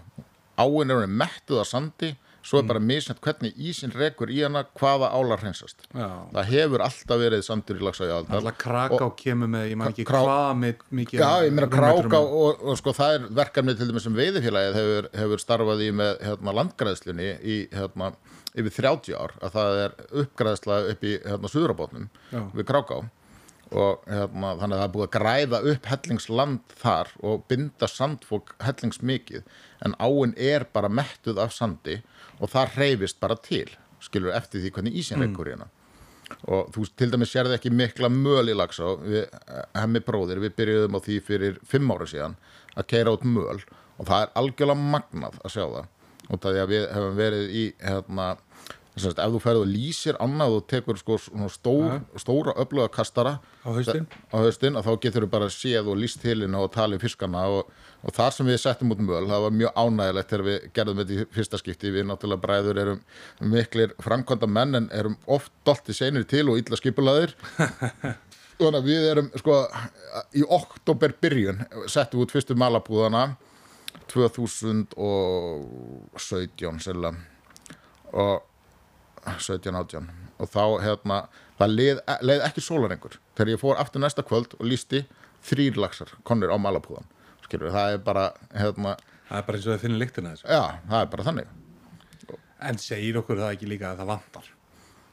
Speaker 2: Áin er mettuð á sandi, svo er bara misnett hvernig ísinn rekur í hana hvaða álar hreinsast. Það hefur alltaf verið sandur í lagsaði
Speaker 1: alltaf kraka og kemur með, ég man ekki
Speaker 2: Krá-
Speaker 1: hvað með mikið
Speaker 2: Já, ég meina
Speaker 1: rúmmetrum
Speaker 2: kráka og, og sko það er verkefni til dæmis sem veiðifélagið hefur, hefur starfað í með hérna, landgræðslunni í hérna, yfir 30 ár að það er uppgræðsla upp í hérna, Suðurabótnum
Speaker 1: Já.
Speaker 2: við Kráká. Og hérna, þannig að það er búið að græða upp hellingsland þar og binda sandfólk hellingsmikið en áin er bara mettuð af sandi og það hreyfist bara til skilur eftir því hvernig ísinn rekur hérna. Og þú til dæmis sérði ekki mikla möl í lagsá við, hemmi bróðir, við byrjuðum á því fyrir fimm ára síðan að keira út möl og það er algjörlega magnað að sjá það og það er að við hefum verið í hérna, semst, ef þú ferð og lýsir annað og tekur sko stór, stóra öfluga kastara
Speaker 1: Á
Speaker 2: að þá getur þú bara séð og líst til henni og talið fiskana og, og það sem við settum út möl, það var mjög ánægilegt þegar við gerðum þetta í fyrsta skipti. Við náttúrulega bræður erum miklir framkvæmda menn en erum oft dolti senir til og illa skipulaðir við erum sko í oktober byrjun settum við út fyrstu malabúðana 2017 sérlega og 17 átján. Og þá hérna það leið, leið ekki sólarengur þegar ég fór aftur næsta kvöld og lísti þrýr laxar konur á malabúðan skilur það er bara hérna,
Speaker 1: Það er bara eins og það finnir lyktina þessu.
Speaker 2: já það er bara þannig.
Speaker 1: En segir okkur það ekki líka að það vantar?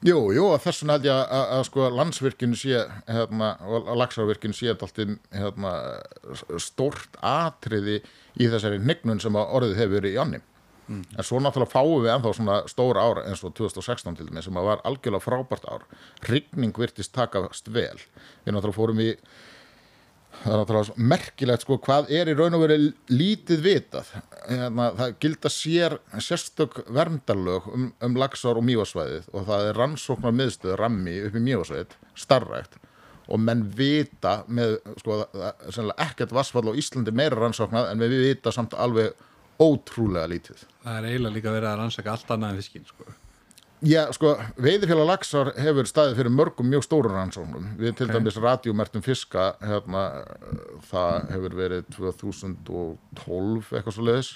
Speaker 2: Jú, jú, þess vegna held ég að, sko landsvirkjun sé hérna, og lagsarvirkjun sé alltaf hérna, stórt atriði í þessari hnignun sem að orðið hefur verið í annum. En svo náttúrulega fáum við ennþá svona stóra ár eins og 2016 til dæmis sem að var algjörlega frábært ár. Rigning virtist takast vel. Við náttúrulega fórum í það er náttúrulega merkilegt sko hvað er í raun og verið lítið vitað. Hérna, það gilda sér sérstök verndarlög um, um lagsár og mývarsvæðið og það er rannsóknar miðstöð rammi upp í mývarsvæðið starrækt og menn vita með sko ekkert vassfall á Íslandi meira rannsóknað en við vita samt alveg ótrúlega lítið.
Speaker 1: Það er eiginlega líka verið að rannsaka allt annað en fiskinn, sko.
Speaker 2: Já, sko, veiðifélag laxar hefur staðið fyrir mörgum mjög stórum rannsóknum. Við til dæmis radiomertum fiska, hérna, það hefur verið 2012 eitthvað svo leiðis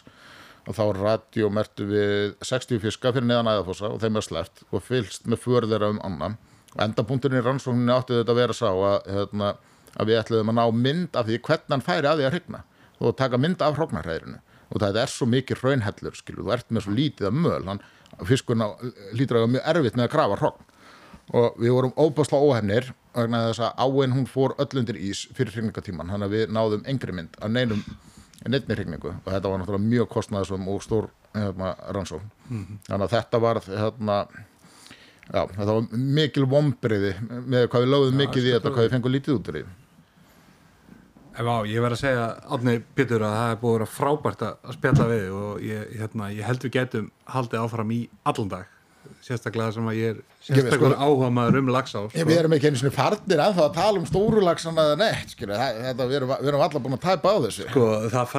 Speaker 2: og þá radiomertu við 60 fiska fyrir neðan æðafossa og þeim er sleppt og fylgst með för þeirra um annan. Endapunkturinn í rannsókninni átti þetta að vera sá að, hérna, að við ætluðum að ná mynd af því hvernig hann færi að því að hrygna og taka mynd af hróknarhæðrinu og það er svo mikið raunhellur, skilu, þú ert með svo lítið af möl, hann fiskurna lítur að mjög erfitt með að grafa hrogn. Og við vorum óbásla óhefnir vegna þess að áinn hún fór öll undir ís fyrir hrigningatíman, þannig að við náðum engri mynd af neinum neittni hrigningu og þetta var náttúrulega mjög kostnaðisum og stór hérna, rannsókn. Þannig að þetta var hérna, já, þetta var mikil vombriði með hvað við lögðum mikið í þetta, hvað við fengum lítið út úr því
Speaker 1: vá, ég verð að segja, Átni Pétur, að það er búið að vera frábært að að spjalla við og ég, hérna, ég held við getum haldið áfram í allan dag. Sérstaklega sem að ég er sérstaklega
Speaker 2: sko-
Speaker 1: áhuga maður um lagsá
Speaker 2: Ég, við erum ekki einu sinni farnir að að tala um stórulagsana eða neitt, skilur, það, þetta, við erum, erum allar búin að tæpa á þessu.
Speaker 1: Sko, það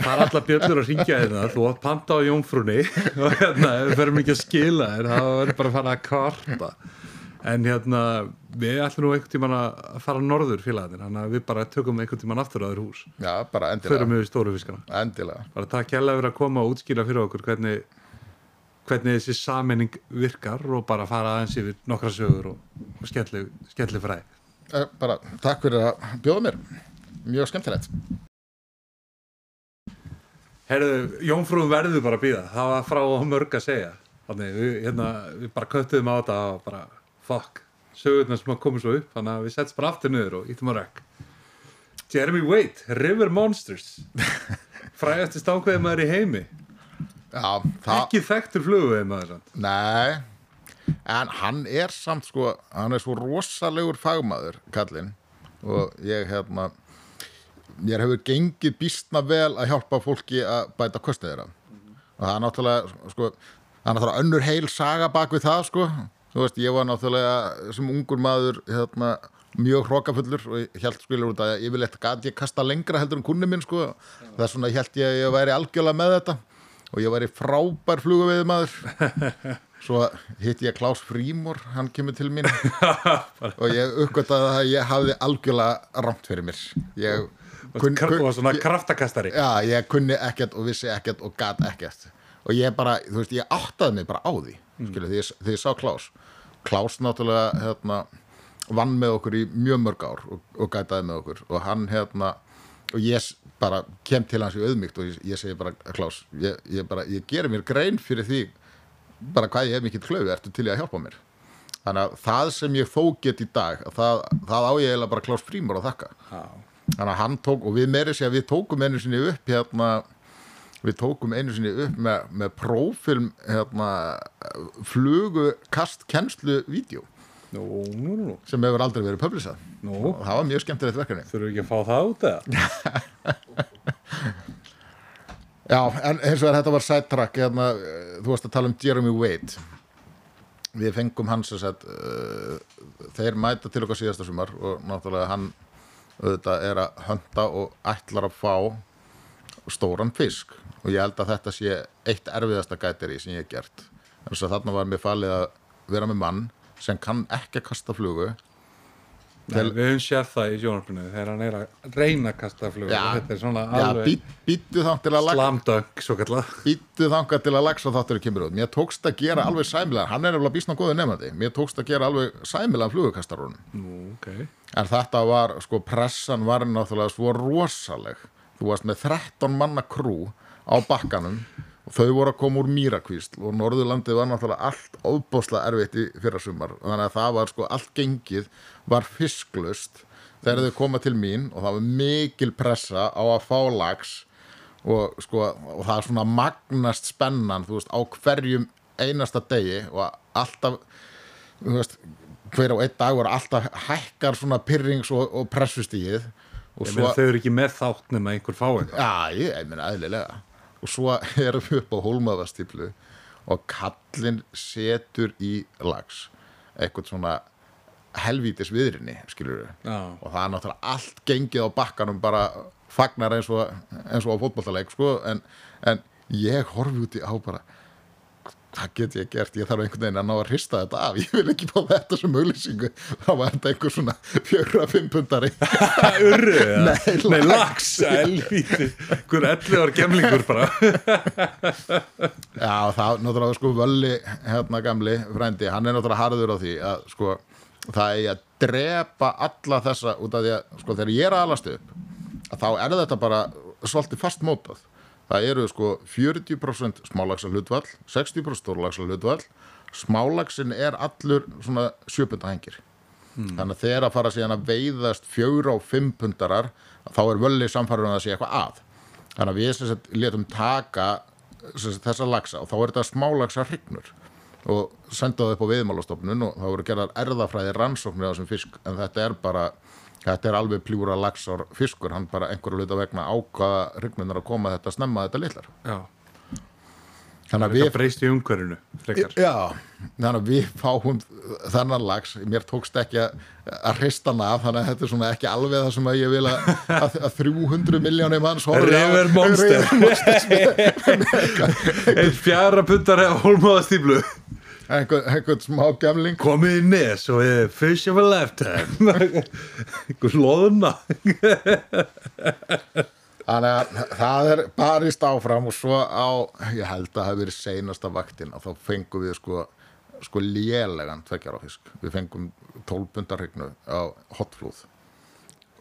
Speaker 1: fara allar bjöllur að ringja hérna, þú átt panta á jómfrúni og hérna, við ferum ekki að skila þér, þá verður bara að fara að kvarta. En hérna, við ætlum nú einhvern tímann að fara norður félagarnir, þannig að við bara tökum einhvern tímann aftur á þér hús.
Speaker 2: Já, bara endilega,
Speaker 1: Förum við stóru fiskana.
Speaker 2: endilega.
Speaker 1: Bara takk hérlega fyrir að koma og útskýra fyrir okkur hvernig, hvernig þessi sammenning virkar og bara fara aðeins yfir nokkra sögur og, og skemmtli, skemmtli fræði.
Speaker 2: Eh, Bara takk fyrir að bjóða mér, mjög skemmtilegt.
Speaker 1: Herðu, Jónfrúðum verður bara að býða það var frá mörg að segja þannig við, hérna, við bara köttuðum á þetta og bara, fuck. Sögurnar sem að koma svo upp, þannig að við setjum bara aftur niður og ítum að rökk Jeremy Waite, River Monsters. Frægasti stákveði maður í heimi.
Speaker 2: Já, það,
Speaker 1: ekki þekktur fluguveði maður
Speaker 2: nei, en hann er samt sko, hann er svo rosalegur fagmaður, kallinn, og ég hérna, mér hefur gengið býstna vel að hjálpa fólki að bæta kostið þeirra. Og það er náttúrulega, sko, það er náttúrulega önnur heil saga bak við það, sko. Þú veist, ég var náttúrulega sem ungur maður, hérna, mjög hrókafullur og ég held skilur út að ég vil eitthvað gæti ég kasta lengra heldur en kunni minn, sko. Það er svona, ég held ég að ég væri algjörlega með þetta og ég væri frábær fluguveiði maður. Svo hitti ég Klaus Frímor, hann kemur til mín og ég uppgötaði að ég hafði algjörlega rámt fyrir mér. Ég
Speaker 1: Kun, kun, og svona kraftakastari
Speaker 2: Já, ég kunni ekkert og vissi ekkert og gat ekkert og ég bara, þú veist, ég áttaði mig bara á því skilu, því, ég, því ég sá Klaus. Klaus náttúrulega hérna, vann með okkur í mjög mörg ár og, og gætaði með okkur. Og hann hérna og ég bara kem til hans í auðmygt og ég, ég segi bara, Klaus, ég, ég bara ég geri mér grein fyrir því bara hvað ég hef mikill klöfi, ertu til í að hjálpa mér? Þannig að það sem ég þó get í dag það, það á ég eiginlega bara Klaus Frímur að þakka. Þannig að hann tók og við meiri sé að við tókum einu sinni upp hérna við tókum einu sinni upp með, með prófilm hérna flugukast kennslu vídeo.
Speaker 1: Nú, nú, nú,
Speaker 2: sem hefur aldrei verið publisað.
Speaker 1: Nú.
Speaker 2: Og það var mjög skemmtilegt verkefni.
Speaker 1: Þurfum við ekki að fá það út eða?
Speaker 2: Já, en eins og er þetta var sidetrack hérna, þú varst að tala um Jeremy Wade við fengum hans að sett, uh, þeir mæta til okkar síðasta sumar og náttúrulega hann auðvitað er að hönda og ætlar að fá stóran fisk og ég held að þetta sé eitt erfiðasta gætiri sem ég hef gert. Þannig að þarna var mér falið að vera með mann sem kann ekki að kasta flugu.
Speaker 1: Nei, við höfum séð það í sjónarfinu þegar hann er að reyna að kasta flug
Speaker 2: Já.
Speaker 1: þetta er svona
Speaker 2: Já,
Speaker 1: alveg
Speaker 2: být, býttu þá til að lagsa þáttur kemur út. Mér tókst að gera alveg sæmilega hann er alveg bísna góður nefnandi mér tókst að gera alveg sæmilega flugukastarunum
Speaker 1: Nú, ok.
Speaker 2: En þetta var, sko, pressan var náttúrulega svo rosaleg þú varst með 13 manna krú á bakkanum. Og þau voru að koma úr Mýrakvísl og Norðurlandið var náttúrulega allt óbáslega erfitt í fyrra sumar þannig að það var sko allt gengið var fisklust þegar þau koma til mín og það var mikil pressa á að fá lags og sko og það er svona magnast spennan þú veist á hverjum einasta degi og alltaf þú veist, hver á einn dag voru alltaf hækkar svona pyrrings og, og pressustíð og
Speaker 1: Ég
Speaker 2: svo
Speaker 1: meina þau eru ekki með þátt nema einhver fá eitthvað
Speaker 2: Já, ég, meina eðlilega og svo erum við upp á hólmaðastíflu og kallinn setur í lags eitthvað svona helvítis viðrinni, skilur við
Speaker 1: Já.
Speaker 2: og það er náttúrulega allt gengið á bakkanum bara fagnar eins og, eins og á fótballtaleik sko, en, en ég horfi úti á bara hvað get ég gert, ég þarf einhvern veginn að ná að hrista þetta af, ég vil ekki fá þetta sem auglýsingu, þá var þetta einhver svona fjögra, fimm pundari.
Speaker 1: Urru,
Speaker 2: Nei,
Speaker 1: Nei, lax. Elvíti, hver 11 ár gemlingur bara.
Speaker 2: Já, það náttúrulega sko Völli hérna gamli frændi, hann er náttúrulega harður á því að sko það er að drepa alla þessa út af því að sko þegar ég er að alast upp að þá er þetta bara svolítið fast mótað það eru sko 40% smálagsar hlutvall 60% stórlagsar hlutvall smálagsin er allur svona sjöpundahengir þannig að þegar að fara síðan að veiðast fjögur og fimm pundarar þá er völli samfærður um að sé eitthvað að. Þannig að við sagt letum taka sagt, þessa lagsa og þá er þetta smálagsa hrygnur og senda það upp á viðmálastofnun og þá voru gerðar erðafræði rannsóknir á þessum fisk en þetta er bara þetta er alveg pljúra lagsar fiskur hann bara einhverju hluta vegna ákvaða hrygnunar að koma þetta snemma þetta litlar.
Speaker 1: Já,
Speaker 2: þannig að
Speaker 1: þetta
Speaker 2: við
Speaker 1: breyst í umhverfinu frekar.
Speaker 2: Já, þannig að við fáum þennan lags, mér tókst ekki að, að hrista hann af, þannig að þetta er svona ekki alveg það sem að ég vil að, að, að 300 miljónir manns horfi á-
Speaker 1: River Monster.
Speaker 2: River Monster.
Speaker 1: Einn fjara pundar eða hólmaðastíflu
Speaker 2: einhvern, einhvern smá gemling
Speaker 1: Komið í nes og við fish of a lifetime. Einhver loðuna
Speaker 2: þannig að það er barist áfram og svo á, ég held að það hafi verið seinasta vaktin og þá fengum við sko, sko lélegan tveggjara fisk, við fengum 12 bundarhygnu á hotflúð.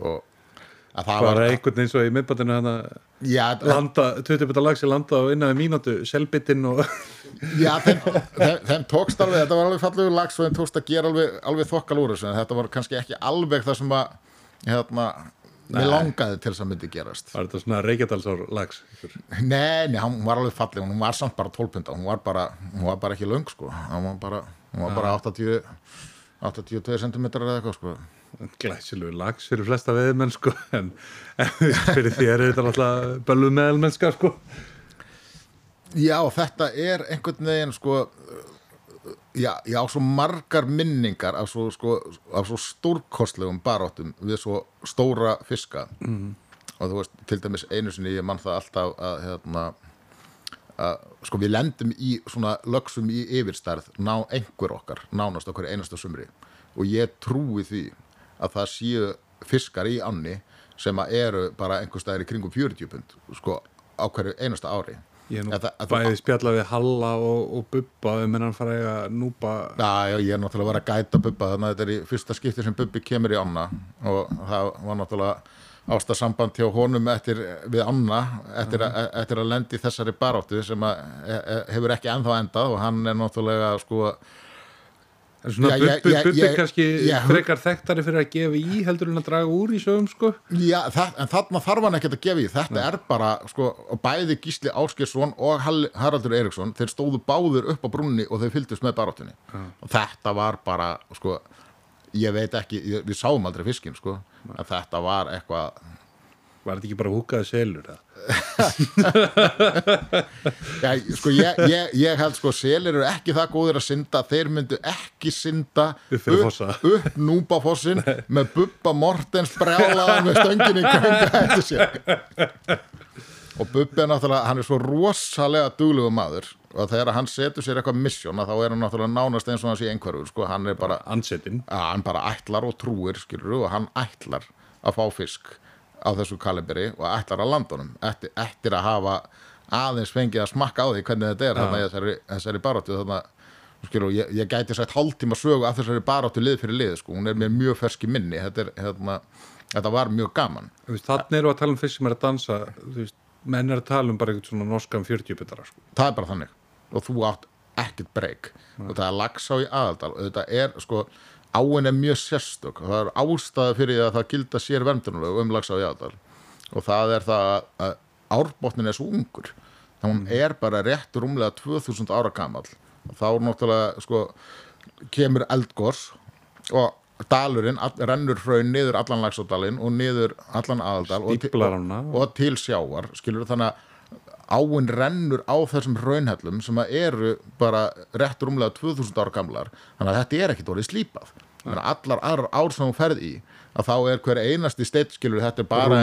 Speaker 2: Og það var
Speaker 1: einhvern eins og í miðbættinu landa, 20 betta lag sem landa á innan við mínútu selbitinn og
Speaker 2: Já, þeim, þeim, þeim tókst alveg, þetta var alveg fallegur lags og þeim tókst að gera alveg, alveg þokkal úr þessu en þetta var kannski ekki alveg það sem að hérna, mér langaði til þess að myndi gerast.
Speaker 1: Var þetta svona reykjadalsár lags.
Speaker 2: Nei, nei, hún var alveg falleg hún var samt bara 12 punda, hún var bara hún var bara ekki löng sko, hún var bara, hún var bara 80 82 cm eða eitthvað sko
Speaker 1: glæsilegu lags fyrir flesta veðmenn sko en, en fyrir því er þetta alltaf bölluð meðalmennska sko.
Speaker 2: Já, þetta er einhvern veginn sko já, já, svo margar minningar af svo, sko, af svo stórkostlegum baróttum við svo stóra fiska. Mm. og þú veist, til dæmis einu sinni ég mann það alltaf að hérna að sko við lendum í svona lögsum í yfirstærð ná einhver okkar, nánast okkur einasta sumri. Og ég trúi því að það séu fiskar í anni sem að eru bara einhver staðir í kringum 40 pund sko á hverju einasta ári.
Speaker 1: Ég er nú
Speaker 2: Eða- eða-
Speaker 1: bæði spjalla við Halla og, og Bubba um hennan fara að eiga núpa.
Speaker 2: Já, ég er náttúrulega að vera að gæta Bubba þannig að þetta er í fyrsta skipti sem Bubbi kemur í Anna og það var náttúrulega ástasamband hjá honum eftir, við Anna eftir, a, eftir að lendi þessari baráttu sem að, e, e, hefur ekki ennþá endað og hann er náttúrulega sko
Speaker 1: en svona Bubbi, kannski frekar þekktari fyrir að gefa í heldur en að draga úr í sögum sko?
Speaker 2: Já, það, en þarna þarf hann ekkert að gefa í. Þetta er bara, sko, bæði Gísli Ásgeirsson og Haraldur Eriksson þeir stóðu báður upp á brunni og þeir fylgdust með baráttunni. Og þetta var bara, sko ég veit ekki, ég, við sáum aldrei fiskinn, sko en þetta var eitthvað
Speaker 1: var þetta ekki bara húkaði selur eða?
Speaker 2: Já, sko, ég, ég, ég held sko selir eru ekki það góðir að synda. Þeir myndu ekki synda
Speaker 1: Upp
Speaker 2: upp núpafossin með Bubba Mortens brjálaðan með stöngin í ganga eftir sér. Og Bubbi er náttúrulega hann er svo rosalega duglegu maður. Og þegar hann setur sér eitthvað mission að þá er hann náttúrulega nánast eins og hann sé einhverfur sko, hann er bara, hann bara ætlar og trúir skilur og hann ætlar að fá fisk á þessu kalibri og ætlar að landa honum. Eftir, eftir að hafa aðeins fengið að smakka á því hvernig þetta er þarna í þessari, þessari baráttu þarna skilur, ég, ég gæti sagt hálftíma sögu af þessari baráttu lið fyrir lið sko, hún er með mjög ferski minni. Þetta, er, hérna, þetta var mjög gaman.
Speaker 1: Þannig eru að tala um fisk sem er að dansa veist, menn er að tala um bara eitthvað svona norskan 40 bitara sko.
Speaker 2: það er bara þannig. Og þú átt ekkert breyk. Og það er lagsá í aðaldal. Og þetta er sko áin er mjög sérstök. Og það er ástæða fyrir því að það gilda sér verndunulög um lagsá í aðaldal og það er það að árbotnin er svo ungur. Að hún er bara rétt rúmlega 2000 ára gamall. Og þá náttúrulega sko kemur eldgors og dalurinn all, rennur hraun niður allan lagsádalinn og niður allan aðaldal og, til-
Speaker 1: hana.
Speaker 2: og til sjávar skilur þannig að áin rennur á þessum raunhellum sem eru bara rétt rúmlega 2000 ára gamlar. Þannig að þetta er ekkit orðið slípað. Þannig að allar aðrar ár sem þú ferð í að þá er hver einasti steitt skilur þetta er bara,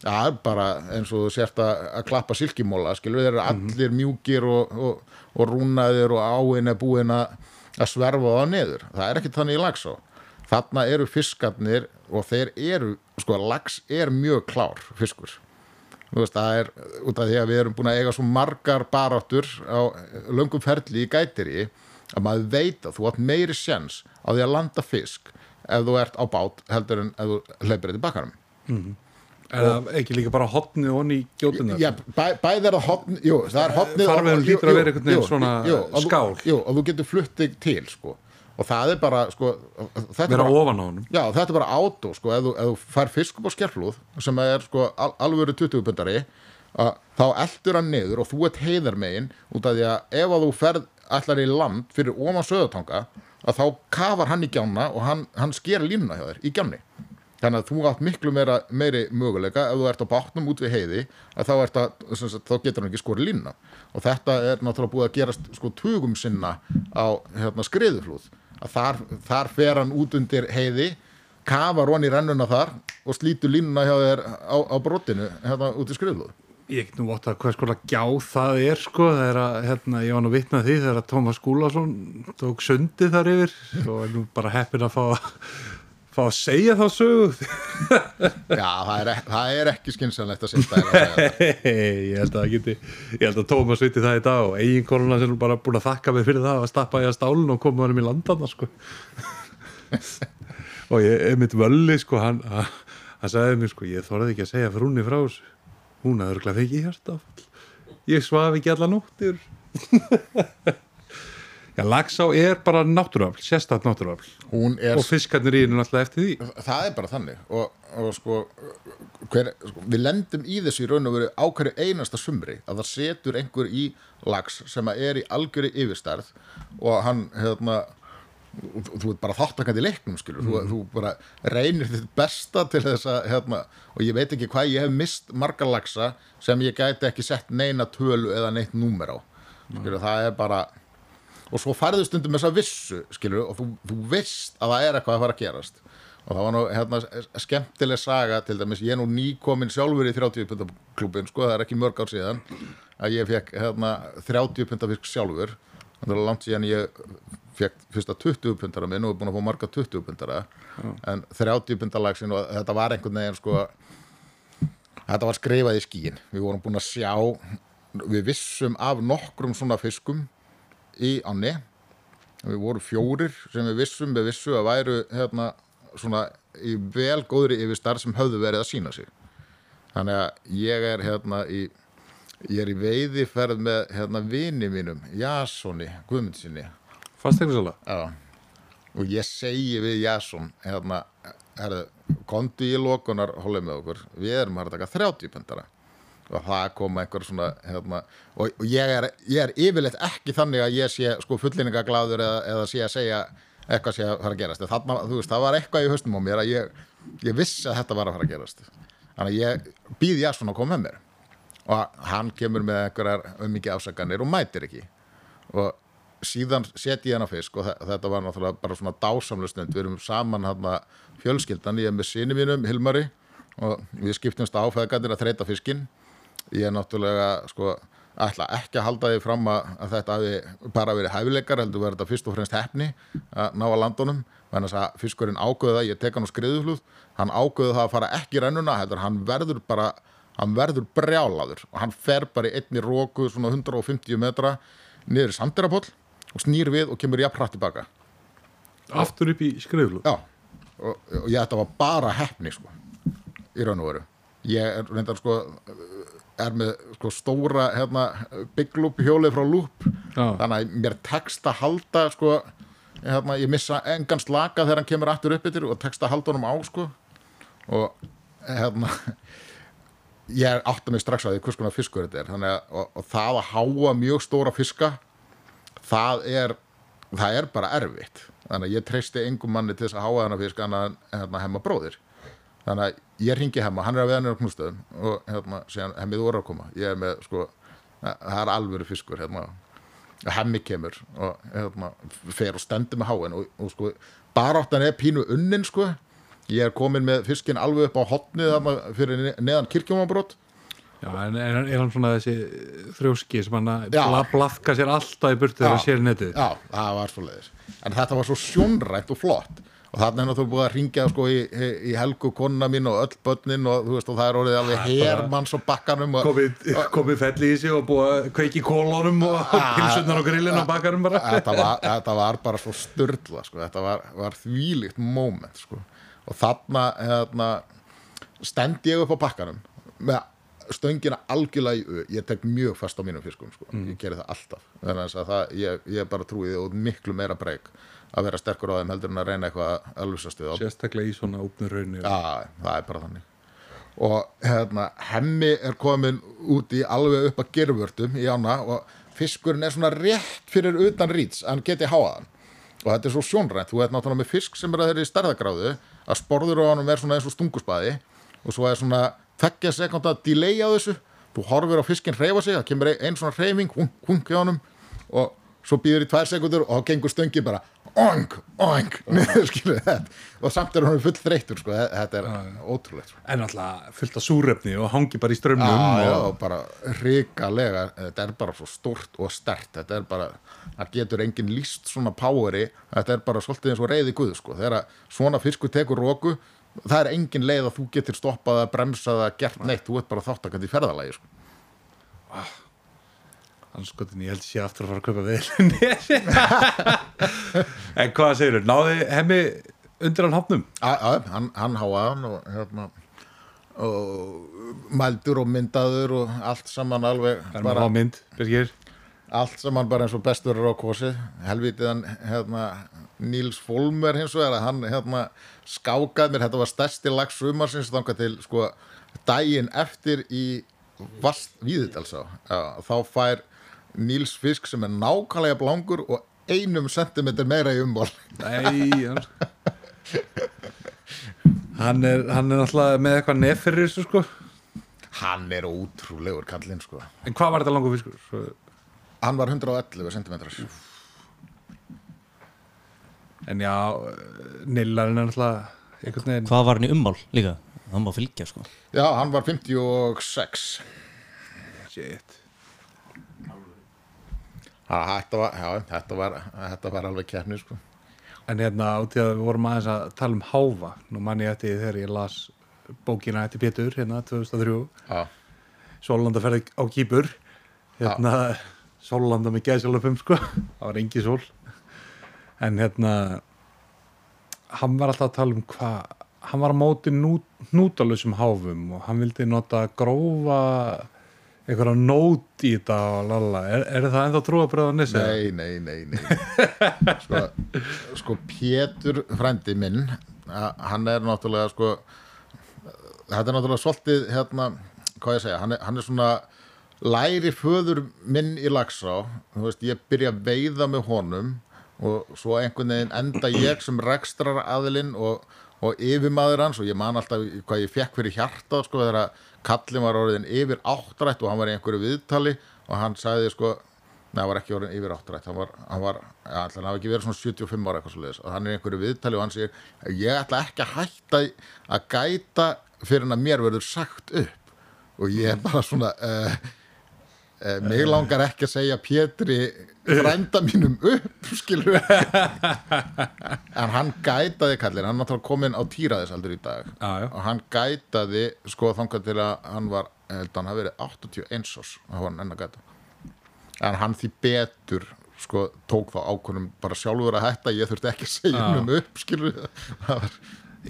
Speaker 2: ja, bara eins og þú sért að, að klappa silkimóla skilur þeir eru allir mjúkir og, og, og rúnaðir og áin er búin að, sverfa það niður. Það er ekkit þannig í lagsá þarna eru fiskarnir og þeir eru sko lags er mjög klár fiskur veist, það er út af því að við erum búin að eiga svo margar baráttur á löngum ferli í gætiri að maður veit að þú átt meiri sjens á því að landa fisk ef þú ert á bát heldur en ef þú hleypir þetta í bakkarum.
Speaker 1: Er það ekki líka bara hotnið honni í gjótunar?
Speaker 2: Já, bæ, bæði er er hotnið
Speaker 1: Farvegurinn hlýtur að vera einhvern veginn svona skál.
Speaker 2: Jú, og þú getur flutt þig til, sko. Og það er bara, sko, þetta er bara, Já, þetta er bara átó, sko, ef ef þú fær fisk upp á skerflúð sem er, sko, al alvöru 20 pundari að þá eldur hann niður og þú ert heiðarmegin út af því að ef að þú ferð allar í land fyrir ofan söðutanga að þá kafar hann í gjána og hann, hann sker línuna hjá þér í gjánni þannig að þú átt miklu meira, meiri möguleika ef þú ert á bátnum út við heiði þá, að, sagt, þá getur hann ekki skori línuna. Og þetta er náttúrulega búið að gerast sko tugum sinna á hérna, skriðuflúð að þar, þar fer hann út undir heiði kafar hann í rennuna þar og slítur línuna hjá þér á, á brotinu hérna út í skriðuflúð
Speaker 1: Ég get nú ótt að hvað skoða gjá það er sko, er að, hérna, ég var nú vitnað því þegar að Tómas Skúlason tók sundið þar yfir og er nú bara heppin að fá, fá að segja þá sögu?
Speaker 2: Já, það er, það er ekki skynsanlegt að setja að þetta
Speaker 1: ég held að það geti ég held að Tómas viti það í dag og eiginkonuna sem bara búin að þakka mig fyrir það að stappa ég að stálun og koma hann í landan sko. og ég er mitt völli sko, hann, hann sagði mér sko, ég þorði ekki að segja frúnni frá þessu. Hún hafði örgulega fengið hjartafall ég svaf ekki alla nóttir Já, Lagsá er bara náttúruafl
Speaker 2: Hún er
Speaker 1: og fiskarnir í hennu náttúrulega eftir því.
Speaker 2: Það er bara þannig. Og, og sko, hver, sko við lendum í þessu í raun og veru á hverju einasta sumri að það setur einhver í lags sem er í algjöri yfirstarð og hann hérna þú, ert bara þáttakandi í leiknum skilur. Þú, þú bara reynir þitt besta til þess að hérna, og ég veit ekki hvað ég hef mist marga lagsa sem ég gæti ekki sett neina tölu eða neitt númer á. Skilur, það er bara og svo færðu stundum þessa vissu skilur, og þú, þú veist að það er eitthvað að fara að gerast. Og það var nú hérna, skemmtileg saga til dæmis, ég er nú nýkomin sjálfur í 30 pundaklubin, sko, það er ekki mörg ár síðan að ég fekk hérna, 30 pundafisk sjálfur. Það er langt síðan ég fekk fyrsta 20 pundara minn og er búin að fá marga 20 pundara en 30 pundalagsin og þetta var einhvern veginn sko þetta var skrifað í skíin við vorum búin að sjá við vissum af nokkrum svona fiskum í ánni. Við vorum fjórir sem við vissum við vissu að væru hérna svona í vel góðri yfir starf sem höfðu verið að sína sig. Þannig að ég er hérna í ég er í veiðiferð með hérna vini mínum Jasoni Guðmundsinni
Speaker 1: Fastegnisala
Speaker 2: Já. og ég segi við Jason hérna, herðu, kontu í lokunar hólið með okkur, við erum að taka 30 pundara og það koma einhver svona hérna, og, og ég, er, ég er yfirleitt ekki þannig að ég sé sko fullinningagláður eða, eða sé að segja eitthvað sé að fara að gerast. Þarna, veist, það var eitthvað í höstum á mér að ég, ég vissi að þetta var að fara að gerast. Þannig að ég býð Jason að koma með mér. Og hann kemur með einhverjar um mikið ásakanir og mætir ekki. Og síðan set ég hann á fisk og þe- þetta var náttúrulega bara svona dásamlega stund. Við erum saman hann fjölskyldan ég er með sinni mínum, Hilmari og við skiptumst á feðgarnir að þreita fiskinn ég er náttúrulega sko ætla ekki að halda því fram að, að þetta hafi bara verið hæfileikar heldur verið þetta fyrst og fremst hefni að ná að landunum. Þannig að að fiskurinn ágöðu það, ég tek hann á skriðuflúð hann ágöðu það að fara ekki rennuna heldur hann verður bara hann verður brjálaður. Og hann fer bara í einni róku svona 150 metra niður í Sanderapoll og snýr við og kemur jafn hratt tilbaka
Speaker 1: Aftur upp í skriflu
Speaker 2: Já, og, og ég þetta var bara hefni sko, í raun og veru. Ég reyndar sko er með sko stóra hérna, loop hjólið frá loop.
Speaker 1: Já.
Speaker 2: þannig að mér tekst að halda sko, hérna, ég missa engan slaka þegar hann kemur aftur upp yfir og tekst að halda honum á sko. Og hérna ég átta mig strax að því hvers konar fiskur þetta er. Að og, og það að háa mjög stóra fiska það er það er bara erfitt. Þannig að ég treysti engum manni til þess að háa þennan fisk en hérna, hemma bróðir þannig að ég ringi hemma, hann er að veða nýra knústöðum og hérna, síðan hemmið voru að koma. Ég er með, sko, það er alvöru fiskur hérna, hemmi kemur og hérna, fer og stendur með háin og, og sko, baráttan er pínu unnin, sko. Ég er komin með fiskin alveg upp á hotnið fyrir neðan kirkjumabrót
Speaker 1: Já, en er, er hann svona þessi þrjóski sem hann bla, blafka sér alltaf í burtu þegar hann sér netið?
Speaker 2: Já, það var svo leiðis En þetta var svo sjónrænt og flott Og þarna er náttúrulega búið að ringja sko, í, í, helgu konuna mín og öll börnin og, þú veist, og það er orðið alveg hermanns og bakkanum og,
Speaker 1: komið, komið fell í sig og búið að kveiki kólunum og pilsunar á grillin og bakarum bara
Speaker 2: þetta, var, þetta var bara svo styrla sko. þetta var, var þvílíkt moment sko. og þarna hérna, stend ég upp á bakkanum með stöngina algjörlega ég tek mjög fast á mínum fiskum sko. ég geri það alltaf það, ég, ég bara trúi því og miklu meira breyk að vera sterkur á þeim heldur en að reyna eitthvað alveg á
Speaker 1: sérstaklega í svona ópnur raunni
Speaker 2: Já, það er bara þannig. Og hérna, hemmi er komin út í alveg upp að gerfvörtum í ána og fiskurinn er svona rétt fyrir utan rýts, hann geti háaðan og þetta er svo sjónrænt, þú veit náttúrulega með fisk sem er að þeirra í stærðagráðu að sporður á honum er svona eins og stunguspaði og svo er svona þekkja sekunda delay á þessu, þú horfir á fiskinn hreyfa sig, það kemur einn svona hreyfing hung, hung hjá honum og svo býður í tvær sekundur og þá gengur stöngin bara skilu þetta. Og samt er hann full þreytur sko, þetta er ótrúlegt sko.
Speaker 1: en alltaf fullt af súrefni og hangi bara í strömmum
Speaker 2: Já, já,
Speaker 1: og
Speaker 2: bara ríkalega þetta er bara svo stort og stert þetta er bara, það getur engin líst svona poweri, þetta er bara svolítið eins og reyði guð, sko, þegar svona fiskur tekur róku, það er engin leið að þú getur stoppað að bremsa það, gert neitt. Þú ert bara þáttakandi í ferðalagi, sko
Speaker 1: Anskotin, ég held sé aftur að fara að kaupa við En hvað segir þú? Náði hemmi undir hann hafnum?
Speaker 2: Já, hann, hann háaðan og hérna og mældur og myndaður og allt saman alveg
Speaker 1: á mynd,
Speaker 2: allt saman bara eins og bestur er á kosið helvitið hann hérna, Níls Fólmer hins vegar að hann hérna, skákaði mér, þetta var stærsti lag sumarsins þangað til sko daginn eftir í vast víðidalsá þá fær Níls fisk sem er nákvæmlega blangur og einum sentimeter meira í umból
Speaker 1: Nei, hann Hann er, hann er náttúrulega með eitthvað nef fyrir þessu sko.
Speaker 2: Hann er ótrúlegur kallinn sko.
Speaker 1: En hvað var þetta langur fiskur? Svo,
Speaker 2: hann var 111 centimetrar
Speaker 1: en já, Nillarinn er náttúrulega einhvern veginn
Speaker 3: Hvað var hann í ummál líka? Það má fylgja sko.
Speaker 2: Já, hann var 56
Speaker 1: Shit
Speaker 2: þetta, var, já, þetta, var, þetta var alveg kefni sko.
Speaker 1: En hérna, út í að við vorum aðeins að tala um háfa Nú mann ég eftir þegar ég las bókina eftir Pétur, hérna, 2003
Speaker 2: já,
Speaker 1: Sólandaferði á Kýpur Hérna, Sólanda með gæðsjálfum, sko. Það var engi sól. En hérna Hann var alltaf að tala um hvað Hann var á móti nút, nútalusum háfum Og hann vildi nota grófa einhverja nót í þetta og lala, er, er það ennþá trúabröða nissi?
Speaker 2: Nei, nei, nei, nei. Sko, sko Pétur frændi minn hann er náttúrulega sko þetta er náttúrulega svolítið hérna, hvað ég segja, hann er, hann er svona læri föður minn í Lagsá þú veist, ég byrja að veiða með honum og svo einhvern veginn enda ég sem rekstrar aðilinn og, og yfirmaður hans og ég man alltaf hvað ég fekk fyrir hjarta sko þegar að kallin var orðin yfir áttrætt og hann var í einhverju viðtali og hann sagði sko hann var ekki orðin yfir áttrætt, hann var, hann var ja, ætla, hann hafi ekki verið svona 75 ára eitthvað svo leiðis og hann er í einhverju viðtali og hann segir ég ætla ekki að hætta að gæta fyrir en að mér verður sagt upp. Og ég er bara svona uh, eh, mig langar ekki að segja Pétri frænda mínum upp skilur en hann gætaði kallin, hann náttúrulega kominn á týraðisaldur í dag.
Speaker 1: Já.
Speaker 2: og hann gætaði sko þangað til að hann var held að hann hafi verið 81 ás þá var hann enn að gæta. En hann því betur sko tók þá ákonum bara sjálfur að hætta ég þurfti ekki að segja hann um upp skilur það var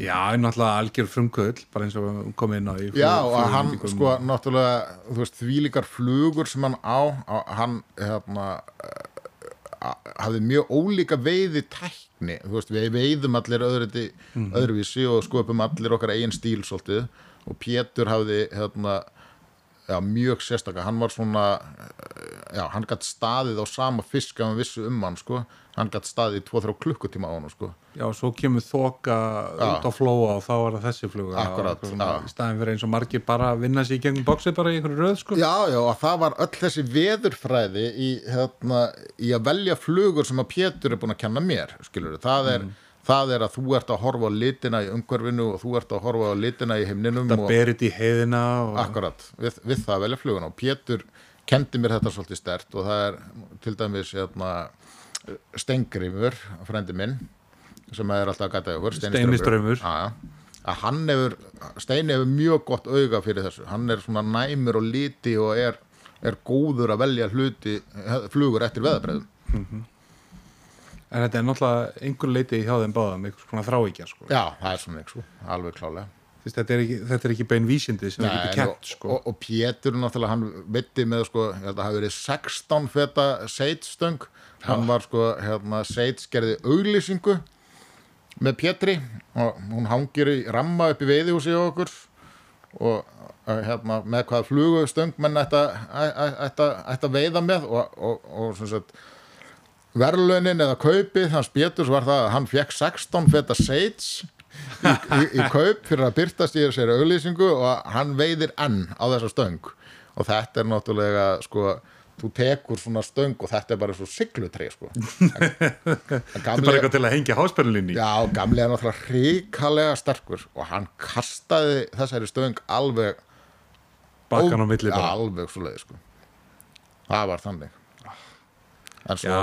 Speaker 1: Já, náttúrulega algjör frumkvöld bara eins og komum inn á í
Speaker 2: Já, og hann sko náttúrulega, þú veist, þvílíkar flugur sem hann á, á hann hérna hafði mjög ólíka veiði tækni, þú veist, við veiðum allir öðruði, öðruvísi og skopum allir okkar eigin stíl svolítið. Og Pétur hafði hérna já, mjög sérstaka, hann var svona eh, já, hann gætt staðið á sama fisk að hann vissi um hann, sko. Hann gætt staðið í 2-3 klukkutíma á hann, sko.
Speaker 1: Já, svo kemur þoka út á flóa og þá er það þessi fluga.
Speaker 2: Akkurat,
Speaker 1: Og
Speaker 2: já.
Speaker 1: í staðin fyrir eins og margir bara að vinna sér í gegnum bóksið bara í einhverju röð sko.
Speaker 2: Já, já, og það var öll þessi veðurfræði í, hérna, í að velja flugur sem að Pétur er búin að kenna mér, skilur það er, það er að þú ert að horfa á litina í umhverfinu og þú ert að horfa á litina í himninum
Speaker 1: það
Speaker 2: og
Speaker 1: berið í heiðina og
Speaker 2: akkurat, við, við það að velja fluguna og Pétur kendi mér þetta svolítið stert og það er til dæmis hérna, Stengrimur, frendi minn sem er alltaf að gæta ykkur
Speaker 1: Steini Straumur.
Speaker 2: Já, já. að hann hefur Steini hefur mjög gott auga fyrir þessu hann er svona næmur og liti og er, er góður að velja hluti flugur eftir veðabræðum
Speaker 1: en þetta er náttúrulega einhver leiti hjá þeim báðum einhvers konar þráíkja sko.
Speaker 2: já, það er svona ekki, alveg klálega
Speaker 1: Þvist, þetta, er ekki, þetta er ekki bein vísindi sem getum
Speaker 2: og,
Speaker 1: kent sko.
Speaker 2: og, og Pétur náttúrulega hann veitti með sko, að hafi verið 16 feta seitstöng hann var sko, hérna, seits gerði auglýsingu með Pétri og hún hangir í ramma upp í veiðihúsi á okkur og uh, hérna, með hvaða flugustöng menn ætti að- veiða með og, og, og sem sagt verðlaunin eða kaupið hans Péturs var það að hann fekk 16 feta seits í, í, í kaup fyrir að byrtast í þessari auglýsingu og hann veiðir enn á þessa stöng og þetta er náttúrulega sko, þú tekur svona stöng og þetta er bara svo siglutri sko.
Speaker 1: þetta er bara eitthvað til að hengja háspennlinni
Speaker 2: já, gamli er náttúrulega hrikalega sterkur og hann kastaði þessari stöng alveg
Speaker 1: bakkan á milli
Speaker 2: alveg svo leið sko. það var þannig svo
Speaker 1: Já,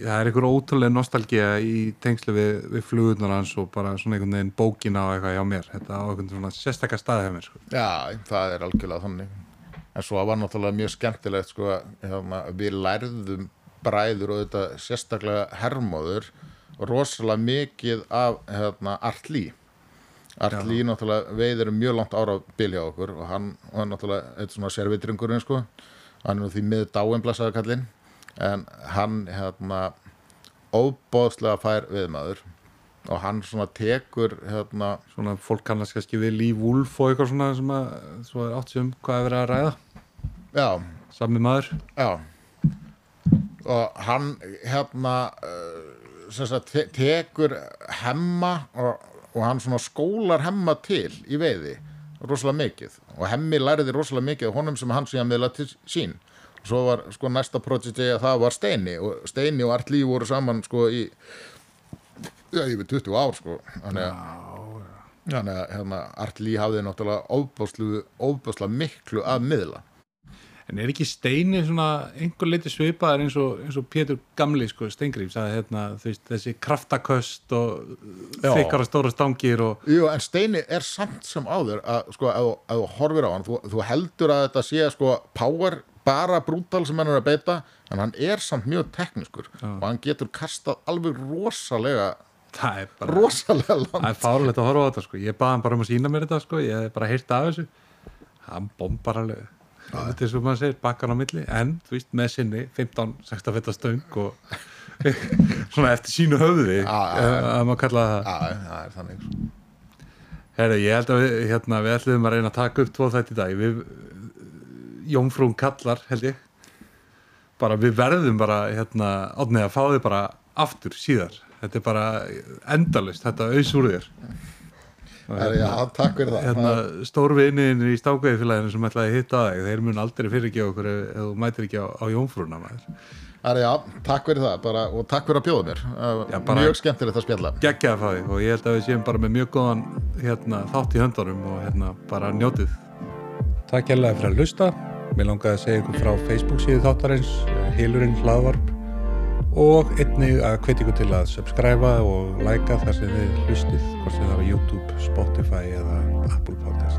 Speaker 1: það er einhver ótrúlega nostalgía í tengslu við, við flugurnar hans og bara svona einhvern veginn bókina og eitthvað hjá mér. Þetta á einhvern svona sérstakka staði hjá mér sko.
Speaker 2: Já, það er algjörlega þannig. En svo var náttúrulega mjög skemmtilegt sko, hérna, við lærðum bræður og þetta sérstaklega hermóður rosalega mikið af hérna, Artlí Artlí náttúrulega veiðir um mjög langt ára bilja á okkur og hann var náttúrulega eitt svona servitringurinn sko. Hann er því miður dáin blessaði kallinn en hann hérna óbóðslega fær viðmaður og hann svona tekur hérna
Speaker 1: svona fólk kannast kannski við Líf Wolf og eitthvað svona sem að svo er átt sem hvað er verið að ræða.
Speaker 2: Já,
Speaker 1: sami maður.
Speaker 2: Já. Og hann hérna uh, sem sagt, te tekur hemma og, og hann svona skólar hemma til í veiði rosalega mikið. Og hemmi læriði rosalega mikið af honum sem hann síðan miðla til sín. og svo var sko næsta projekti að það var Steini og Steini og Artlí voru saman sko í já, yfir 20 ár sko. Þannig að, þannig að hérna, Artlí hafði náttúrulega ofbásla miklu að miðla.
Speaker 1: En er ekki Steini svona einhver leiti svipaðar eins og, eins og Pétur Gamli sko, Steingríms? Að hérna, veist, þessi kraftaköst og
Speaker 2: Já.
Speaker 1: þykkara stóra stangir og
Speaker 2: Jú, en Steini er samt sem áður að sko, ef þú horfir á hann þú, þú heldur að þetta sé sko power, bara brútal sem hann er að beita en hann er samt mjög teknískur og hann getur kastað alveg rosalega
Speaker 1: það er bara
Speaker 2: rosalega
Speaker 1: það
Speaker 2: langt
Speaker 1: er fárlegt að horfa á þetta sko. Ég baði hann bara um að sína mér þetta sko. Ég hef bara heyrt af þessu. Hann bombar alveg. Þetta er svo maður segir bakkan á milli. En þú veist með sinni 15-16 fetta stöng og svona eftir sínu höfði
Speaker 2: Já, já,
Speaker 1: að maður kalla það.
Speaker 2: Já, það er þannig
Speaker 1: Herri, ég held að við, hérna, við ætlum að reyna að taka upp tvo þætti í dag. Við, Jómfrún kallar held ég. Bara við verðum bara hérna, átnið að fá þið bara aftur síðar. Þetta er bara endalist þetta auðs úr þér.
Speaker 2: Er, Já, takk fyrir það.
Speaker 1: hérna, stórvinniðin í stákveðifélaginu sem ætlaði að hitta þig, þeir mun aldrei fyrirgefa okkur ef, ef þú mætir ekki á, á Jómfrúna maður.
Speaker 2: er, Já, takk fyrir það bara, og takk fyrir að bjóða mér.
Speaker 1: Já, bara-
Speaker 2: Mjög skemmtilegt að spjalla.
Speaker 1: Geggjaði að fá þig og ég held að við séum bara með mjög góðan hérna, þátt í höndunum og hérna, bara njótið. Takk hérlega fyrir að hlusta Mér langaði að segja ykkur frá Facebook síðu þáttarins, Hilurinn hlaðvarp og einnig að hvetja ykkur til að subscriba og læka þar sem þið hlustið, hvort sem það var YouTube, Spotify eða Apple Podcast.